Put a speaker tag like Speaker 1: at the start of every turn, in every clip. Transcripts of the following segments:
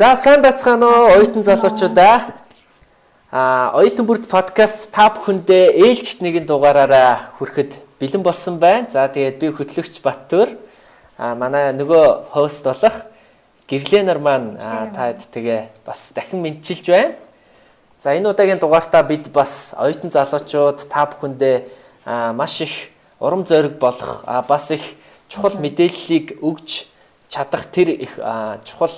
Speaker 1: За сайн байцгаана уу оюутан залуучуудаа. А оюутан бүрд подкаст та бүхэндээ ээлжит нэгэн дугаараараа хүрэхэд бэлэн болсон байна. За тэгээд би хөтлөгч Баттөр. А манай нөгөө хост болох Гэрлэнер маань таад тэгээ бас дахин мэдчилж байна. За энэ удаагийн дугаартаа бид бас оюутан залуучууд та бүхэндээ маш их урам зориг болох бас их чухал мэдээллийг өгж чадах тэр их чухал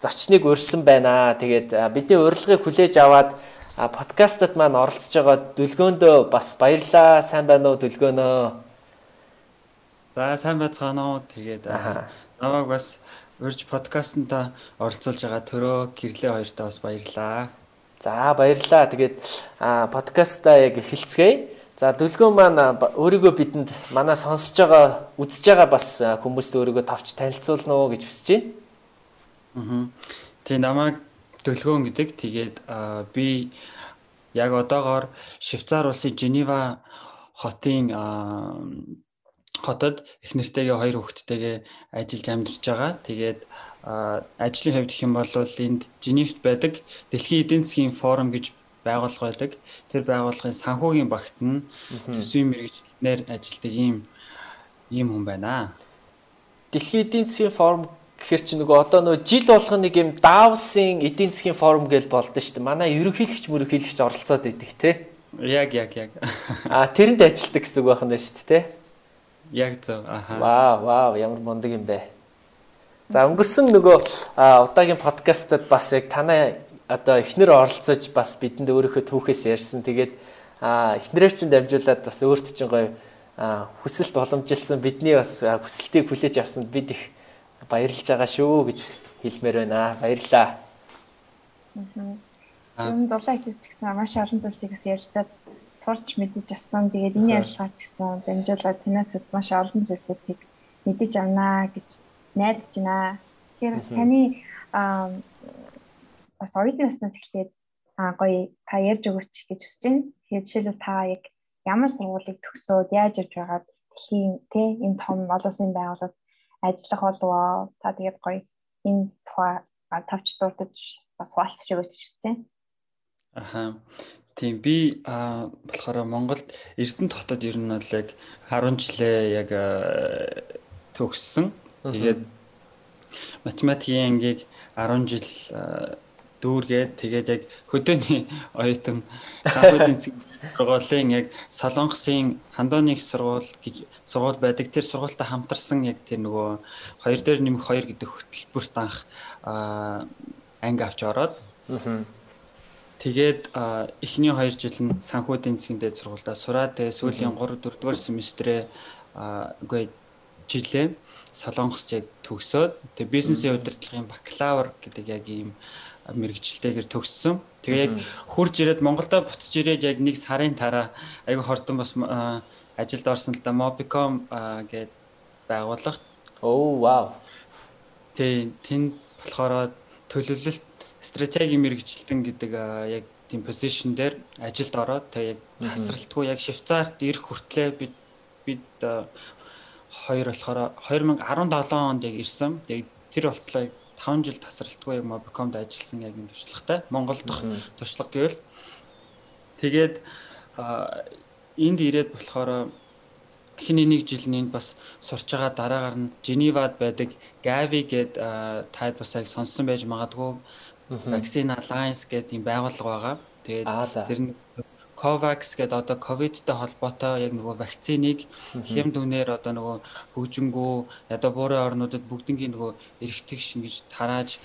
Speaker 1: зочныг урьсан байна. Тэгээд бидний урилгыг хүлээж аваад подкастт маань оролцож байгаа дүлгөөндөө бас баярлаа. Сайн байна уу дүлгөөнөө?
Speaker 2: За сайн байцгаана уу. Тэгээд намайг бас урьж подкастнда оролцуулж байгаа төрөө гэрлээ хоёртаа бас баярлаа.
Speaker 1: За баярлаа. Тэгээд подкастаа яг эхэлцгээе. За дүлгөө маань өөрийгөө бидэнд манай сонсож байгаа, үзэж байгаа бас хүмүүст өөрийгөө товч танилцуулна уу гэж хүсэж байна.
Speaker 2: Аа. Тэгээ намайг дүлгөөн гэдэг. Тэгээд би яг одоогоор Швейцар улсын Женева хотын хотод их нэртэйгээ хоёр хүүхэдтэйгээ ажиллаж амьдарч байгаа. Тэгээд ажлын хувьд гэх юм бол энд Женевт байдаг Дэлхийн эдийн засгийн форум гэж байгууллага байдаг. Тэр байгууллагын санхүүгийн багт нь төсвийн мэрэгчлэнээр ажилладаг ийм ийм хүн байна.
Speaker 1: Дэлхийн эдийн засгийн форум гэхэр чи нөгөө одоо нөгөө жил болгоно нэг юм Давсын эдийн засгийн форум гэж болдсон шүү дээ. Манай ерөнхийлөгч мөрөнхийлөгч оролцоод идэг те.
Speaker 2: Яг яг яг.
Speaker 1: А тэрэнд ажилладаг гэсэн үг байх нь шүү дээ те.
Speaker 2: Яг зөв. Аха.
Speaker 1: Вау, вау, ямар мундаг юм бэ. За өнгөрсөн нөгөө удаагийн подкастад бас яг танай одоо эхнэр оролцож бас бидэнд өөрийнхөө түүхээс ярьсан. Тэгээд эхнэрээр чинь дамжуулаад бас өөрт чинь гоё хүсэлт боломжилсан бидний бас хүсэлтийг хүлээж авсанд бид их баярлж байгаа шүү гэж хэлмээр байна. Баярлаа.
Speaker 3: Юм зулаа хийх гэсэн маш олон зүйлсийг бас ярилцаад сурч мэдэж авсан. Тэгээд энэ ярилцлагаа ч гэсэн дамжуулаад танаас бас маш олон зүйлсүүдийг мэдэж авнаа гэж найдаж байна. Тэгэхээр бас таны бас оюутны наснаас эхлээд гоё та ярьж өгөөч гэж хүсэж байна. Тэгэхээр жишээлбэл та яг ямар сургуулийг төгсөөд яаж явж байгаад дэлхийн тэ энэ том олон улсын байгууллагад ажиллах болов та тэгээд гоё энэ тухай тавч дурдж бас хуваалцж өгөөч гэж байна.
Speaker 2: Аха. Тийм би а болохоор Монголд Эрдэнэт хотод ер нь бол яг 10 жилээ яг төгссөн. Тэгээд математикийн ангийг 10 жил дүүргээд тэгээд яг хөдөөний оюутан санхүүгийн сургуулийн яг Солонгосын хандооны сургууль гэж сургууль байдаг. Тэр сургуультай хамтарсан яг тэр нөгөө хоёр дээр нэмэх хоёр гэдэг хөтөлбөрт анх анги авч ороод. Тэгээд эхний 2 жил нь санхүүгийн засгийн дээд сургуультай сураад тэгээд сүүлийн 3 4 дугаар семестрээ үгүй жилээ Солонгост яг төгсөөд. Тэгээд бизнесийн удирдлагын бакалавр гэдэг яг ийм мэрэгчлэлтэйгээр төгссөн. Тэгээ яг хурж ирээд Монголдо буцаж ирээд яг нэг сарын дараа айгүй хортон бас ажилд орсон л да Mobicom гээд байгууллага.
Speaker 1: Оо вау.
Speaker 2: Тэг тэнд болохоор төлөвлөлт стратегийн мэрэгчлэлтэн гэдэг яг тийм позишн дээр ажилд ороод тэг яг тасралтгүй яг Швейцарт ирэх хүртлээр бид бид хоёр болохоор 2017 онд яг ирсэн. Тэг тэр болтлоо 5 жил тасралтгүй яг Mobicom-д ажилласан яг энэ туршлагатай. Монгол дахь туршлага гэвэл тэгээд энд ирээд болохоор хин нэг жил нэнд бас сурч байгаа дараагаар нь Женевад байдаг. Gavi гээд таад бас яг сонссон байж магадгүй. Vaccine Alliance гэдэг юм байгууллага байгаа. Тэгээд тэр нь COVAX гэдэг одоо ковидтэй холбоотой яг нөгөө вакциныг хэм дүнээр одоо нөгөө хөгжингүү ядуу буурын орнуудад бүгднгийн нөгөө эргэтгэж ингэж тарааж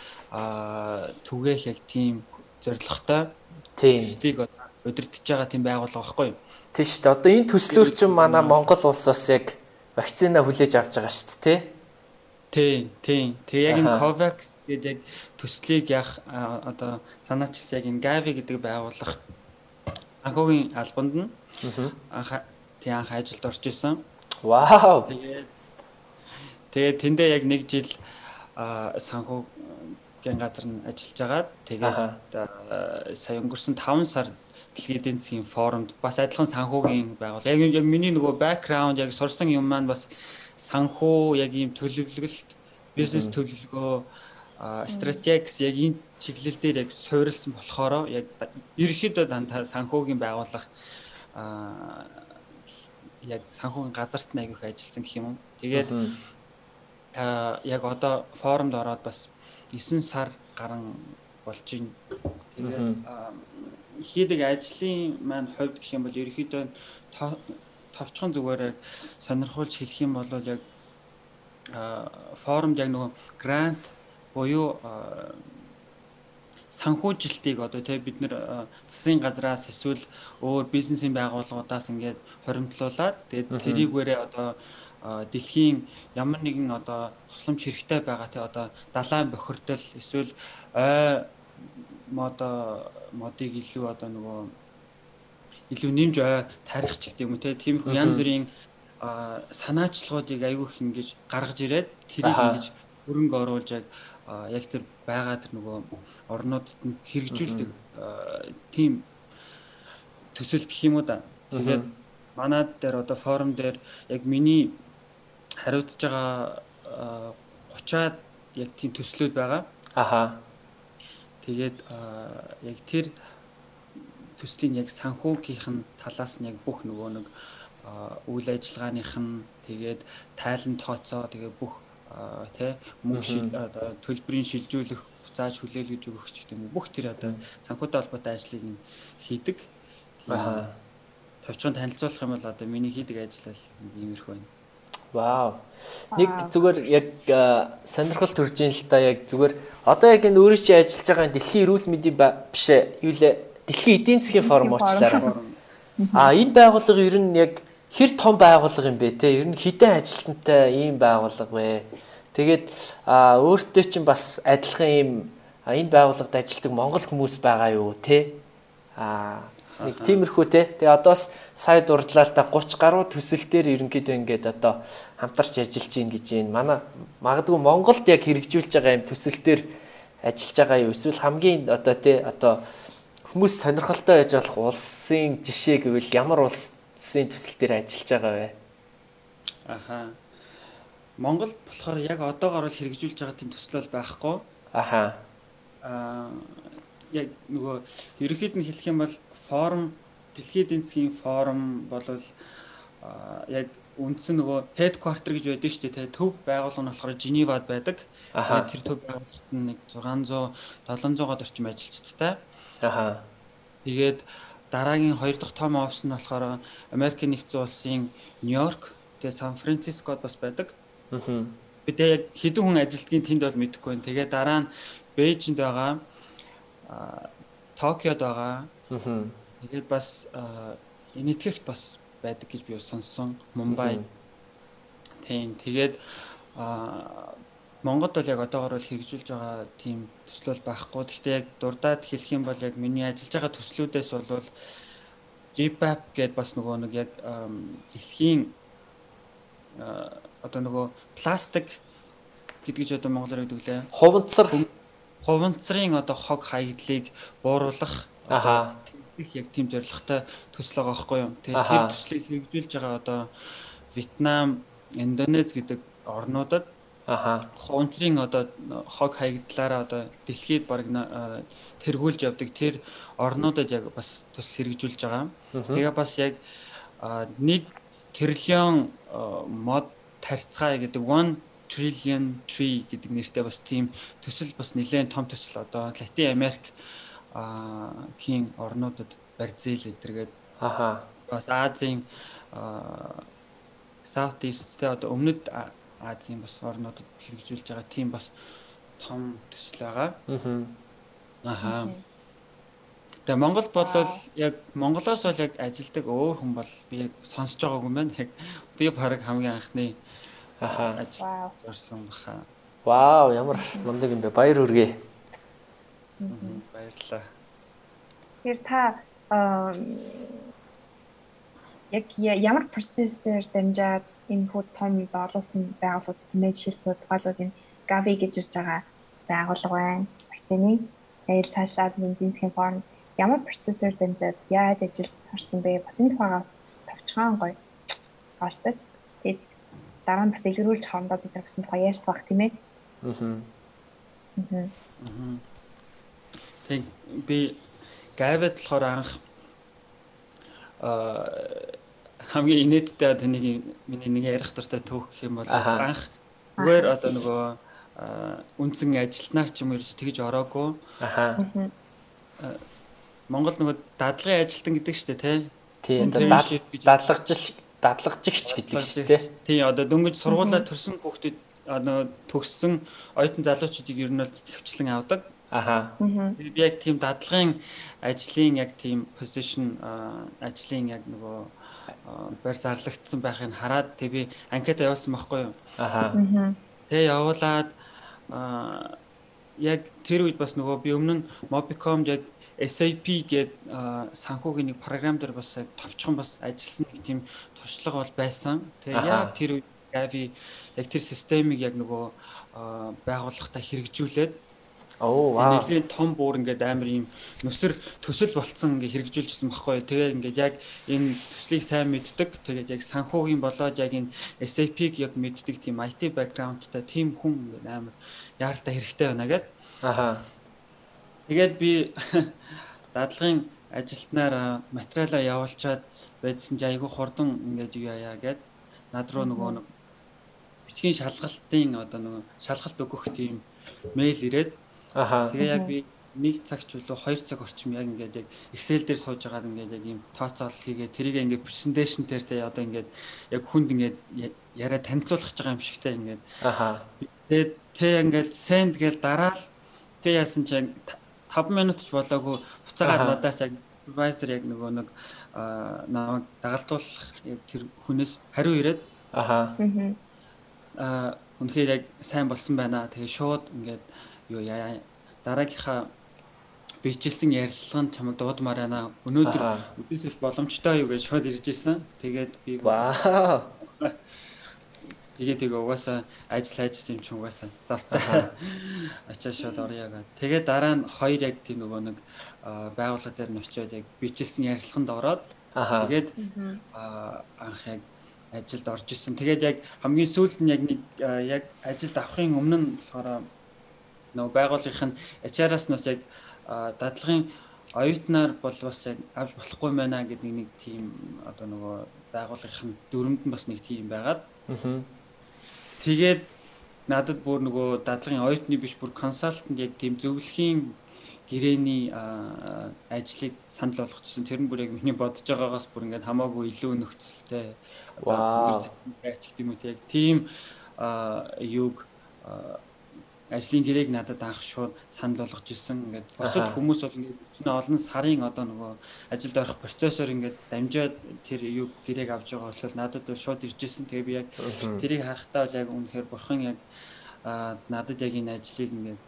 Speaker 2: түгээх яг тийм зорилготой
Speaker 1: тийм
Speaker 2: бидийг удирдах байгаа тийм байгууллага байхгүй юу?
Speaker 1: Тийм шүү дээ. Одоо энэ төслөөр чинь манай Монгол улс бас яг вакцина хүлээж авч байгаа шүү дээ,
Speaker 2: тий? Тийм, тийм. Тэгээ яг энэ COVAX гэдэг яг төслийг яах одоо санаачилсан яг энэ Gavi гэдэг байгууллага анхуугийн албанд нь анх тий анх ажилд орж исэн.
Speaker 1: Вау.
Speaker 2: Тэгээд тэндээ яг нэг жил санхүүгийн газар нь ажиллаж агаад тэгээд сая өнгөрсөн 5 сар дэлхийн эдийн засгийн форумд бас адилхан санхүүгийн байгуул. Яг яг миний нөгөө бэкграунд яг сурсан юм маань бас санхүү яг ийм төлөвлөлт бизнес төлөвлөгөө стратегс яг энэ чиглэл дээр яг суурилсан болохоор яг ерөнхийдөө дандаа санхүүгийн байгууллага яг санхүүгийн газарт нь аявих ажилласан гэх юм. Тэгээд а яг одоо форумд ороод бас 9 сар гарan болж байна. Тэгээд хийдэг ажлын маань хувьд гэх юм бол ерөнхийдөө товчхон зүгээр сонирхуулж хэлэх юм бол яг форумд яг нөгөө грант буюу санхүүжилтийг одоо тий бид нэр засгийн газраас эсвэл өөр бизнесийн байгууллагуудаас ингээд хоримтлуулад тэгээд тэрийгээрээ одоо дэлхийн ямар нэгэн одоо тусламж хэрэгтэй байгаа тий одоо далайн бохирдол эсвэл ой модо модыг илүү одоо нөгөө илүү нэмж ой тарих ч гэдэг юм уу тий тиймэрхүү янз бүрийн санаачлагуудыг айгүйх ингэж гаргаж ирээд тэрийг ингэж хөрөнгө оруулж яг яг тэр байгаа тэр нөгөө орнуудад нь хэрэгжүүлдэг тийм төсөл гэх юм уу да. Тэгээд манад дээр одоо форум дээр яг миний хариуцж байгаа 30-аад яг тийм төслүүд байгаа.
Speaker 1: Аха.
Speaker 2: Тэгээд яг тэр төслийн яг санхүүгийнх нь талаас нь яг бүх нөгөө нэг үйл ажиллагааных нь тэгээд тайлан тооцоо тэгээд бүх тий мөнгө шил төлбөрийн шилжүүлэх буцааж хүлээлгэж өгөх ч гэдэг юм бүх тэр одоо санхүүтэй холбоотой ажлыг хийдэг. Аа. Товчхон танилцуулах юм бол одоо миний хийдэг ажил бол иймэрхүү байна.
Speaker 1: Вау. Нэг зүгээр яг сонирхол төрж ин л та яг зүгээр одоо яг энэ өөрөө чи ажиллаж байгаа дэлхийн эрүүл мэндийн биш юу лээ дэлхийн эдийн засгийн форум уучлаарай. А энэ байгууллага ер нь яг хэр том байгууллага юм бэ те? Ер нь хідэн ажилтнтай ийм байгууллага вэ? Тэгээд өөртөө чинь бас адилхан ийм энэ байгууллагад ажилладаг монгол хүмүүс байгаа юу те? Аа нэг тиймэрхүү те. Тэгээ одоос сая дурдлаа л та 30 гаруй төсөл дээр ерөнхийдөө ингээд одоо хамтарч ажиллаж гин гэж байна. Манай магадгүй Монголд яг хэрэгжүүлж байгаа юм төсөл дээр ажиллаж байгаа юу? Эсвэл хамгийн одоо те одоо хүмүүс сонирхолтой байж болох улсын жишээ гэвэл ямар улсын төсөл дээр ажиллаж байгаа вэ?
Speaker 2: Ахаа Монголд болохоор яг одоогоор л хэрэгжүүлж байгаа тийм төсөл байхгүй.
Speaker 1: Аха.
Speaker 2: Аа яг нөгөө ерөнхийд нь хэлэх юм бол форум дэлхийн эдийн засгийн форум бол яг үндсэн нөгөө headquarter гэж байдаг шүү дээ. Төв байгууллага нь болохоор Женевад байдаг. Тэр төв байгууллагт нэг 600 700-аад орчим ажилчдтай.
Speaker 1: Аха.
Speaker 2: Тэгээд дараагийн хоёр дахь том офис нь болохоор Америкийн нэгдсэн улсын Нью-Йорк, тэгээд Сан Францискод бас байдаг. Бид яг хэдэн хүн ажилтгийн тэнд бол мэдэхгүй байна. Тэгээ дараа нь Бээжинд байгаа Токиод байгаа.
Speaker 1: Аа.
Speaker 2: Тэгээд бас энэтхэгт бас байдаг гэж би сонссон. Мумбай. Тийм. Тэгээд Монгод бол яг одоогор бол хэрэгжүүлж байгаа тийм төслөл байхгүй. Гэхдээ яг дурдаад хэлэх юм бол яг миний ажиллаж байгаа төслүүдээс бол GPAP гэдээ бас нөгөө нэг яг дэлхийн одоо нөгөө пластик гэдгийг одоо монголоор гэдэг лээ.
Speaker 1: Хуванцар
Speaker 2: хуванцрын одоо хог хаягдлыг бууруулах
Speaker 1: аха
Speaker 2: их яг тийм зорилготой төсөл байгаа байхгүй юу. Тэгээд тэр төслийг хэрэгжүүлж байгаа одоо Вьетнам, Индонез гэдэг орнуудад
Speaker 1: аха
Speaker 2: хуванцрын одоо хог хаягдлаараа одоо дэлхийд баг тэргүүлж явдаг тэр орнуудад яг бас төсөл хэрэгжүүлж байгаа. Тэгээ бас яг нэг тэрлион мод тарьцгаая гэдэг 1 trillion tree гэдэг нэртэй бас тийм төсөл бас нэлээд том төсөл одоо Латин Америк а кийн орнуудад Бразил эдэргээд
Speaker 1: аха
Speaker 2: бас Азийн South East-тэй одоо өмнөд Азийн бас орнуудад хэрэгжүүлж байгаа тийм бас том төсөл байгаа.
Speaker 1: Аха.
Speaker 2: Тэгээ Монгол бол яг Монголоос бол яг ажилдаг өөр хүн бол би яг сонсож байгаагүй юм байна. Яг би баг хамгийн анхны
Speaker 1: Аха.
Speaker 2: Вау. Орсон баха.
Speaker 1: Вау, ямар мундаг юм бэ? Баяр хүргэе.
Speaker 2: Баярлалаа.
Speaker 3: Тэгэхээр та яг ямар процессор дамжаад хүү том доолсон байгууллагууд тэмээ жишээлбэл тухайлбал энэ Gavi гэж ирж байгаа байгууллага байна. Вакцины аяр цаашлаад бензинсхийн форм ямар процессор дамжаад яаж ажил харсан бэ? Бас энэ тухайгаас товчхон гоё олдож дараа нь бас дэлгэрүүлж хоорондоо бид нар гэсэн тухай ярилцах тийм ээ.
Speaker 1: Аа.
Speaker 2: Тэг би гавэд болохоор анх а хамгийн инээдтэй тэнийг миний нэг ярих дуртай түүх гэх юм бол анх зүгээр одоо нөгөө үндсэн ажилтнаар ч юм ерж тэгж ороогүй. Аха. Монгол нөгөө дадлагын ажилтан гэдэг шүү дээ
Speaker 1: тий. Тийм дадлагжил дадлагжигч гэдэг шүү дээ.
Speaker 2: Тий одоо дөнгөж сургуулаа төрсэн хүүхдүүд одоо төгссөн оюутан залуучуудыг ер нь бол хөвчлэн авдаг. Аха. Би яг тийм дадлагын ажлын яг тийм position ажлын яг нөгөө байр зарлагдсан байхыг хараад тэг би анкета явуулсан байхгүй юу? Аха. Тэг явуулаад яг тэр үед бас нөгөө би өмнө нь Mobicom яг SAP гээд санхүүгийн нэг програм дээр бас товчхон бас ажилласан нэг тийм туршлага бол байсан. Тэгээ яг тэр үед Gavi яг тэр системийг яг нөгөө байгууллагатай хэрэгжүүлээд Оо вау. Нэлийн том бүр ингээд амар юм нүсэр төсөл болцсон ингээд хэрэгжүүлжсэн баггүй. Тэгээ ингээд яг энэ төслийг сайн мэддэг. Тэгээд яг санхүүгийн болоод яг энэ SAP-г яг мэддэг тийм IT background-тай тийм хүн ингээд амар яаралтай хэрэгтэй байна гэд. Аха. Тэгээд би дадлагын ажилтнаар материалаа явуулчаад байдсан чи айгүй хурдан ингээд юу яа гэд над руу нөгөө нэг бичгийн шалгалтын одоо нөгөө шалгалт өгөх тийм мэйл ирээд Аха. Тэгээ яг би нэг цаг ч үлээ 2 цаг орчим яг ингээд яг Excel дээр сууж байгаа ингээд яг ийм тооцоол хийгээ тэрийг ингээд presentation дээр тэ одоо ингээд яг хүнд ингээд яриа танилцуулах байгаа юм шигтэй ингээд. Аха. Тэгээд тэ ингээд send гээл дараал тэ яасан чи 5 минут ч болоогүй буцаагаад надаас яг supervisor яг нөгөө нэг намайг дагалдуулах яг тэр хүнээс хариу ирээд аха аа үнэхээр яг сайн болсон байна. Тэгээ шууд ингээд юу яа дараагийнхаа бичлсэн ярилцлага нь чамд дуудмаар байна. Өнөөдөр үдээсэл боломжтой юу гэж шууд ирж исэн. Тэгээд би вау. Тэгээд тэгээ угаасаа ажил хайжсан юм чи угаасаа завтай. Ачаа шууд орё гэх. Тэгээд дараа нь хоёр яг тийм нөгөө нэг байгууллага дээр нь очиод яг бичлсэн ярилцлаганд ороод тэгээд анх яг ажилд орж исэн. Тэгээд яг хамгийн сүүлд нь яг нэг яг ажилд авахын өмнө нь болохоор нөгөө байгууллагын HR-аас нас яг дадлагын оюутнаар бол бас яг авч болохгүй мэнэ гэдэг нэг тийм одоо нөгөө байгууллагын дүрмэнд нь бас нэг тийм байгаад. Тэгээд надад бүр нөгөө дадлагын оюутны биш бүр консалтант яг тийм зөвлөхийн гэрээний ажлыг санал болгочихсон. Тэр нь бүр яг миний бодож байгаагаас бүр ингээд хамаагүй илүү нөхцөлтэй. Одоо өдөр цаг гэх юм уу яг тийм юуг ажлын гэрээг надад анх шууд санал болгож ирсэн. Ингээд бусад хүмүүс бол ингээд олон сарын одоо нөгөө ажилд орох процессор ингээд дамжаад тэр юу гэрээг авч байгаа бол надад шууд ирж ирсэн. Тэгээ би яг тэрийг харахтаа бол яг үнэхээр бурхан яг надад яг энэ ажлыг ингээд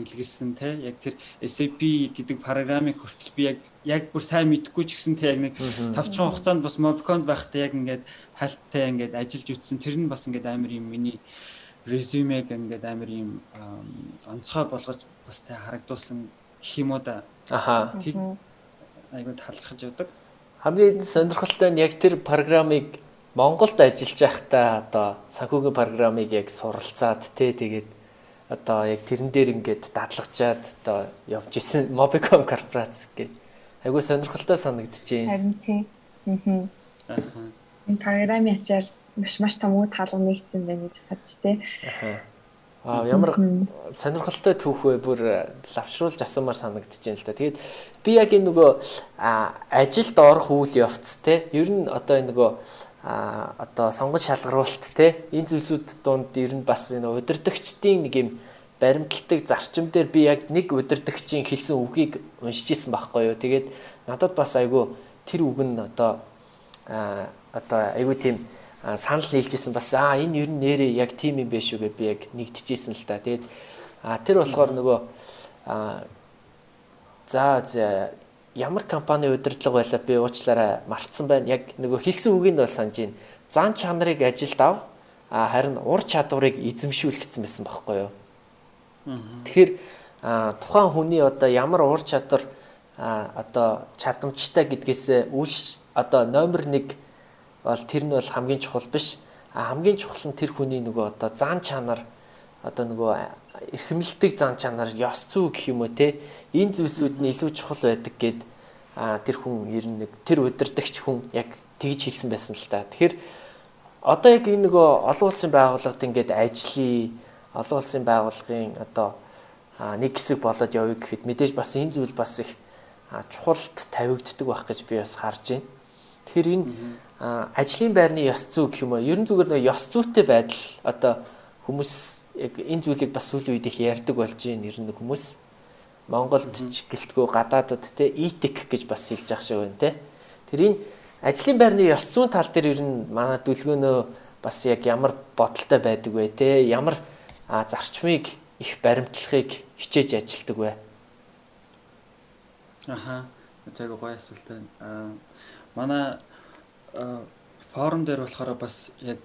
Speaker 2: илгэлсэн те. Яг тэр SAP гэдэг программыг хүртэл би яг яг бүр сайн мэдхгүй ч гэсэн те яг нэг тавчхан хугацаанд бас Mobicon байхдаа яг ингээд хальттай ингээд ажиллаж үтсэн. Тэр нь бас ингээд амар юм миний резюмег ингээд амар юм онцгой болгож бас тэ харагдуулсан гэх юм уу да. Аха. Тэг айгуу талархаж явдаг.
Speaker 1: Хамгийн сонирхолтой нь яг тэр программыг Монголд ажиллаж байхдаа одоо санхүүгийн программыг яг суралцаад тэ тэгээд одоо яг тэрэн дээр ингээд дадлагчаад одоо явж исэн Mobicom корпорац гэдэг. Айгуу сонирхолтой санагдчихээн.
Speaker 3: Харин тийм. Аа. Энэ программын ачаар маш маш том үе таалга нэгдсэн байна гэж сарч тээ.
Speaker 1: Аа ямар сонирхолтой түүх вэ? Бүр лавшруулж асуумаар санагдаж байна л да. Тэгээд би яг энэ нөгөө ажилд орох үйл явц те. Ер нь одоо энэ нөгөө а одоо сонгож шалгаруулалт те энэ зүйлсүүд донд ер нь бас энэ удирдахчдын нэг юм баримталдаг зарчим дээр би яг нэг удирдахчийн хэлсэн үгийг уншиж исэн байхгүй юу. Тэгээд надад бас айгүй тэр үг нь одоо а одоо айгүй тийм санал нийлжсэн бас аа энэ ер нь нэрээ яг тим юм биш үү гэж би яг нэгтжсэн л та. Тэгээд тэр болохоор нөгөө за за ямар компани удирдлага байлаа би уучлаарай мартсан байна. Яг нөгөө хэлсэн үгийг бол санаж байна. Зан чанарыг ажилд ав а харин ур чадварыг эзэмшүүлчихсэн байсан байхгүй юу. Тэгэхээр тухайн хүний одоо ямар ур чадвар одоо чадамжтай гэдгээс үл одоо номер 1 бол тэр нь бол хамгийн чухал биш. А хамгийн чухал нь тэр хүний нөгөө одоо зан чанар одоо нөгөө эрхэмлдэг зан чанар ёс зүй гэх юм уу те энэ зүйлсүүд нь илүү чухал байдаг гэд тэр хүн ер нь нэг тэр удирдахч хүн яг тэгж хэлсэн байсан л та. Тэгэхээр одоо яг энэ нөгөө олон улсын байгууллагад ингээд ажлын олон улсын байгууллагын одоо нэг хэсэг болоод явъя гэхэд мэдээж бас энэ зүйл бас их чухалд тавигддаг байх гэж би бас харж байна. Тэгэхээр энэ ажлын байрны ёс зүй гэх юм уу? Ерөн зүгээр нэг ёс зүйтэй байдал одоо хүмүүс яг энэ зүйлийг бас сүүлийн үед их ярьдаг болж байна. Ер нь хүмүүс Монголд ч гэлтгөө гадаадад те этик гэж бас хэлж ах шиг байна те. Тэр энэ ажлын байрны ёс зүйн тал дээр ер нь манай дүлгөөнөө бас яг ямар бодолтой байдаг вэ те? Ямар зарчмыг их баримтлахыг хичээж ажилдаг вэ?
Speaker 2: Аха. Яг гоё асуулт байна. Аа манай форум дээр болохоор бас яг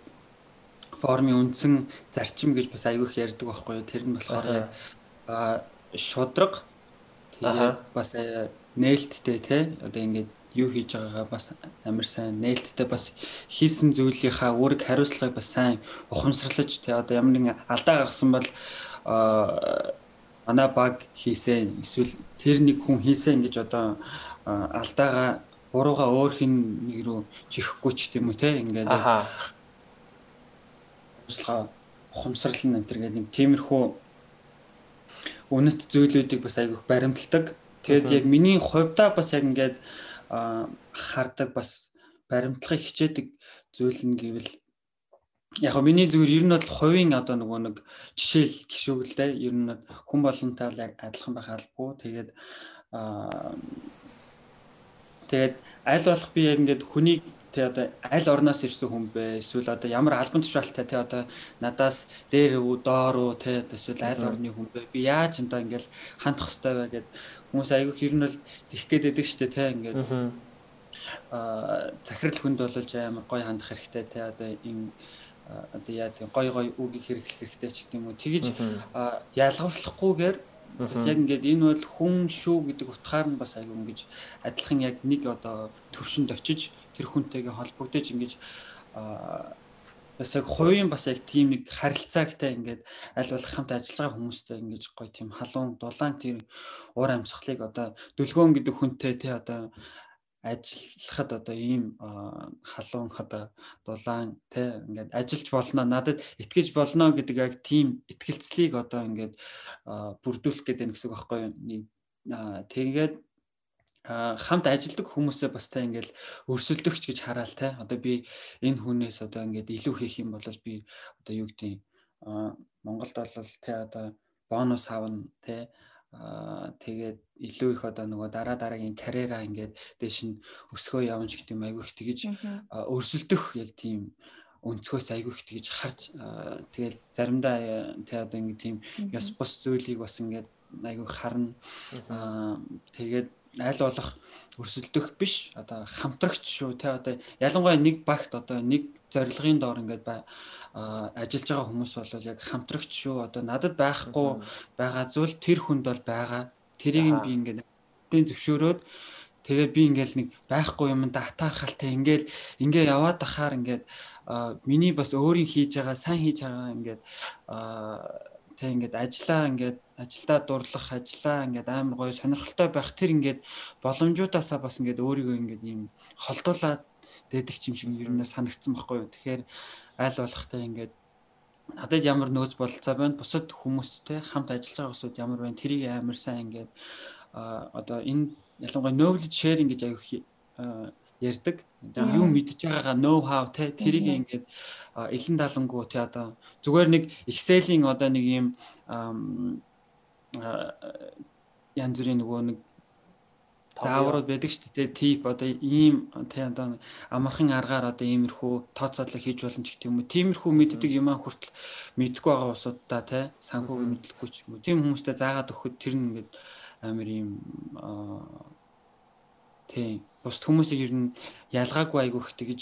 Speaker 2: формын үндсэн зарчим гэж бас аявих ярьдаг байхгүй юу? Тэр нь болохоор яг шудраг тэгээд бас нээлттэй те одоо ингээд юу хийж байгаагаа бас амар сайн нээлттэй бас хийсэн зүйлийнхаа үүрэг хариуцлагыг бас сайн ухамсарлаж те одоо ямар нэгэн алдаа гаргасан бол манай баг хийсэн эсвэл тэр нэг хүн хийсэн гэж одоо алдаагаа бурууга өөр хин нэг рүү чихэхгүй ч тийм үү те ингээд туслахаа ухамсарл нь энэ гэдэг нэг тиймэрхүү үнэт зүйлүүдийг бас айгүйх баримталдаг. Тэгээд яг миний хувьдаа бас яг ингээд хардаг бас баримтлахыг хичээдэг зүйл нь гэвэл яг миний зүгээр ер нь бол хувийн одоо нөгөө нэг жишээл гişүгэлтэй ер нь хүн болонтой адилхан байх албагүй. Тэгээд тэгээд аль болох би яг ингээд хүнийг тэ одоо аль орноос ирсэн хүн бэ? Эсвэл одоо ямар албан тушаалтай тэ одоо надаас дээр үү доор үү тэ эсвэл аль орны хүн бэ? Би яаж юм да ингээл хандах хэвээр бай гэд хүмүүс айгүйх ер нь бол тийх гээд байдаг штэ тэ ингээд. Аа захирал хүнд болж амар гой хандах хэрэгтэй тэ одоо энэ одоо яа тийм гой гой үгийг хэрэглэх хэрэгтэй ч гэдэг юм уу. Тэгэж ялгарлахгүйгээр бас яг ингээд энэ бол хүн шүү гэдэг утгаар нь бас аягүй ингэж адилхан яг нэг одоо төвшөнд очиж тэр хүнтэйгээ холбогдож ингэж бас яг хувийн бас яг тийм нэг харилцаагтай ингээд аль болох хамт ажиллаж байгаа хүмүүстэй ингэж гоё тийм халуун дулаан тэр уур амьсгалыг одоо дүлгөөн гэдэг хүнтэй тий одоо ажиллахад одоо ийм халуун одоо дулаан тий ингээд ажиллаж болно. Надад итгэж болно гэдэг яг тийм итгэлцлийг одоо ингээд бүрдүүлэх гэдэг нь гэсэн үг байхгүй юу? Тэгээд хамт ажилдаг хүмүүсээ бас та ингээл өрсөлдөгч гэж хараал те одоо би энэ хүнээс одоо ингээд илүү хийх юм бол би одоо юу гэдэг Монголд бол те одоо бонус авна те тэгээд илүү их одоо нөгөө дараа дараагийн карьераа ингээд дээш нь өсгөө ч гэдэг юм айгүй их тэгэж өрсөлдөх яг тийм өнцгөөс айгүй их тэгэж харж тэгээд заримдаа тэ одоо ингээд тийм ёс бус зүйлийг бас ингээд айгүй харна. Тэгээд аль болох өрсөлдөх биш одоо хамтрагч шүү те одоо ялангуяа нэг багт одоо нэг зорилгын доор ингээд ажиллаж байгаа хүмүүс бол яг хамтрагч шүү. Одоо надад байхгүй байгаа зүйл тэр хүнд бол байгаа. Тэрийг би ингээд тэн зөвшөөрөөд тэгээ би ингээл нэг байхгүй юм да атаархалтай ингээл ингээ яваад ахаар ингээд миний бас өөрийн хийж байгаа сайн хийж байгаа ингээд тэг ингээд ажиллаа ингээд ажилдаа дурлах ажиллаа ингээд амар гоё сонирхолтой байх тэр ингээд боломжуудаасаа бас ингээд өөрийгөө ингээд ийм холдуулаад дээдэг юм шиг ер нь санагдсан байхгүй юу. Тэгэхээр аль болохтай ингээд надад ямар нөөц бололцоо байна? Бусад хүмүүстэй хамт ажиллаж байгаа хүмүүсд ямар байна? Тэрийг амар сайн ингээд одоо энэ ялангуяа knowledge sharing гэж аяг ярьдаг. Юу мэдж байгаагаа know how те тэрийг ингээд элен далангуу те одоо зүгээр нэг Excel-ийн одоо нэг юм янз бүрийн нөгөө нэг зааврууд байдаг шүү дээ. Тип одоо ийм тий одоо амархан аргаар одоо иймэрхүү тооцоолол хийж болно ч гэх юм уу. Тиймэрхүү мэддэг юм аа хүртэл мэдгүй байгаа усудаа тий санхүүгийн мэдлэггүй ч юм уу. Тийм хүмүүстэй заагаад өгөхөд тэр нь ингээд амар ийм тий бус хүмүүсийг ер нь ялгаагүй айгүй их тэгэж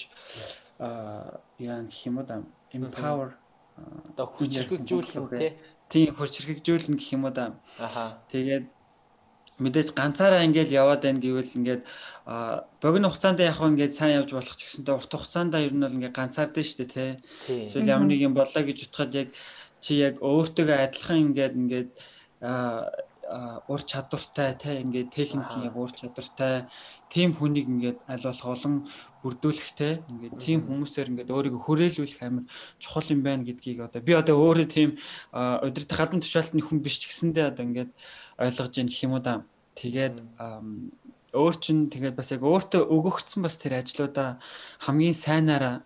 Speaker 2: яа гэх юм уу да empower
Speaker 1: одоо хүчрхэгжүүлэн тий
Speaker 2: тийм хүчрхэгжүүлнэ гэх юм уу да. Аха. Тэгээд мэдээж ганцаараа ингээл яваад байна гэвэл ингээд богино хугацаанд яг хөө ингээд сайн явж болох ч гэсэнтэй урт хугацаанд ер нь бол ингээд ганцаард нь шүү дээ тий. Эсвэл ямар нэг юм боллоо гэж утгаад яг чи яг өөртөө адилхан ингээд ингээд ур чадвартай те ингээд техникийн яг ур чадвартай тийм хүнийг ингээд аль болох олон бүрдүүлэхтэй ингээд тийм хүмүүсээр ингээд өөрийгөө хүрээлүүлэх амар чухал юм байна гэдгийг одоо би одоо өөрөө тийм удирдах гадна тушаалтны хүн биш ч гэсэндээ одоо ингээд ойлгож ийн гэх юм уу да. Тэгээд өөр чин тэгээд бас яг өөртөө өгөгдсөн бас тэр ажлуудаа хамгийн сайнаараа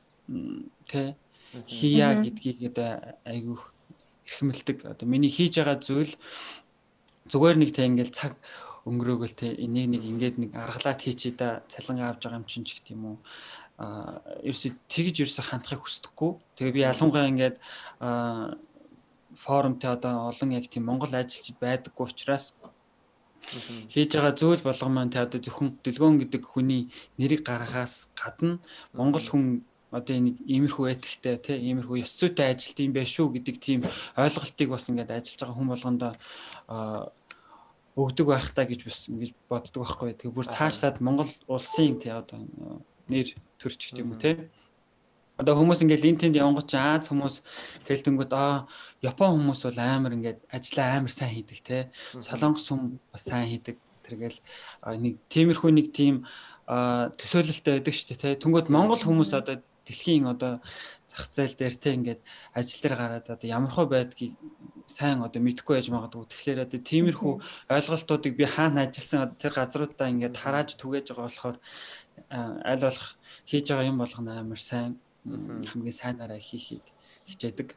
Speaker 2: тэ хийя гэдгийг одоо айгүйх эрхэмэлдэг. Одоо миний хийж байгаа зүйл зүгээр нэг тэг ингээл цаг өнгөрөөгөл тэг энийг нэг ингээд нэг аргалаад хийчээ да цалин авч байгаа юм чинь ч гэдэг юм уу а ерөөсө тэгж ерөөсө хандахыг хүсдэггүй. Тэгээ би ялангуяа ингээд форумтэй одоо олон яг тийм Монгол ажилчид байдаггүй учраас хийж байгаа зүйл болгон маань тэ одоо зөвхөн дэлгөөн гэдэг хүний нэрийг гаргахаас гадна Монгол хүн одоо нэг иймэрхүү этиктэй тий иймэрхүү ёс зүйтэй ажилт юм байх шүү гэдэг тийм ойлголтыг бас ингээд ажиллаж байгаа хүн болгондоо өгдөг байх та гэж бас ингэж боддог байхгүй. Тэгээ бүр цаашлаад Монгол улсын тий одоо нэр төрч гэдэг юм тий. Одоо хүмүүс ингээд линтенд явгоч Аз хүмүүс хэлдэнгүүд аа Япон хүмүүс бол амар ингээд ажиллаа амар сайн хийдэг тий. Солонгос хүн бас сайн хийдэг. Тэргээл нэг тиймэрхүү нэг тийм төсөөлөлтөй байдаг шүү дээ тий. Тэнгүүд Монгол хүмүүс одоо дэлхийн одоо зах зээл дээр те ингээд ажил дээр гараад одоо ямархуу байдгийг сайн одоо мэдхгүй байж магадгүй. Тэгэхээр одоо тиймэрхүү ойлголтуудыг би хаана ажилласан тэр газруудаа ингээд тарааж түгээж байгаа болохоор аль болох хийж байгаа юм болгоно амар сайн хамгийн сайнараа хийхийг хичээдэг.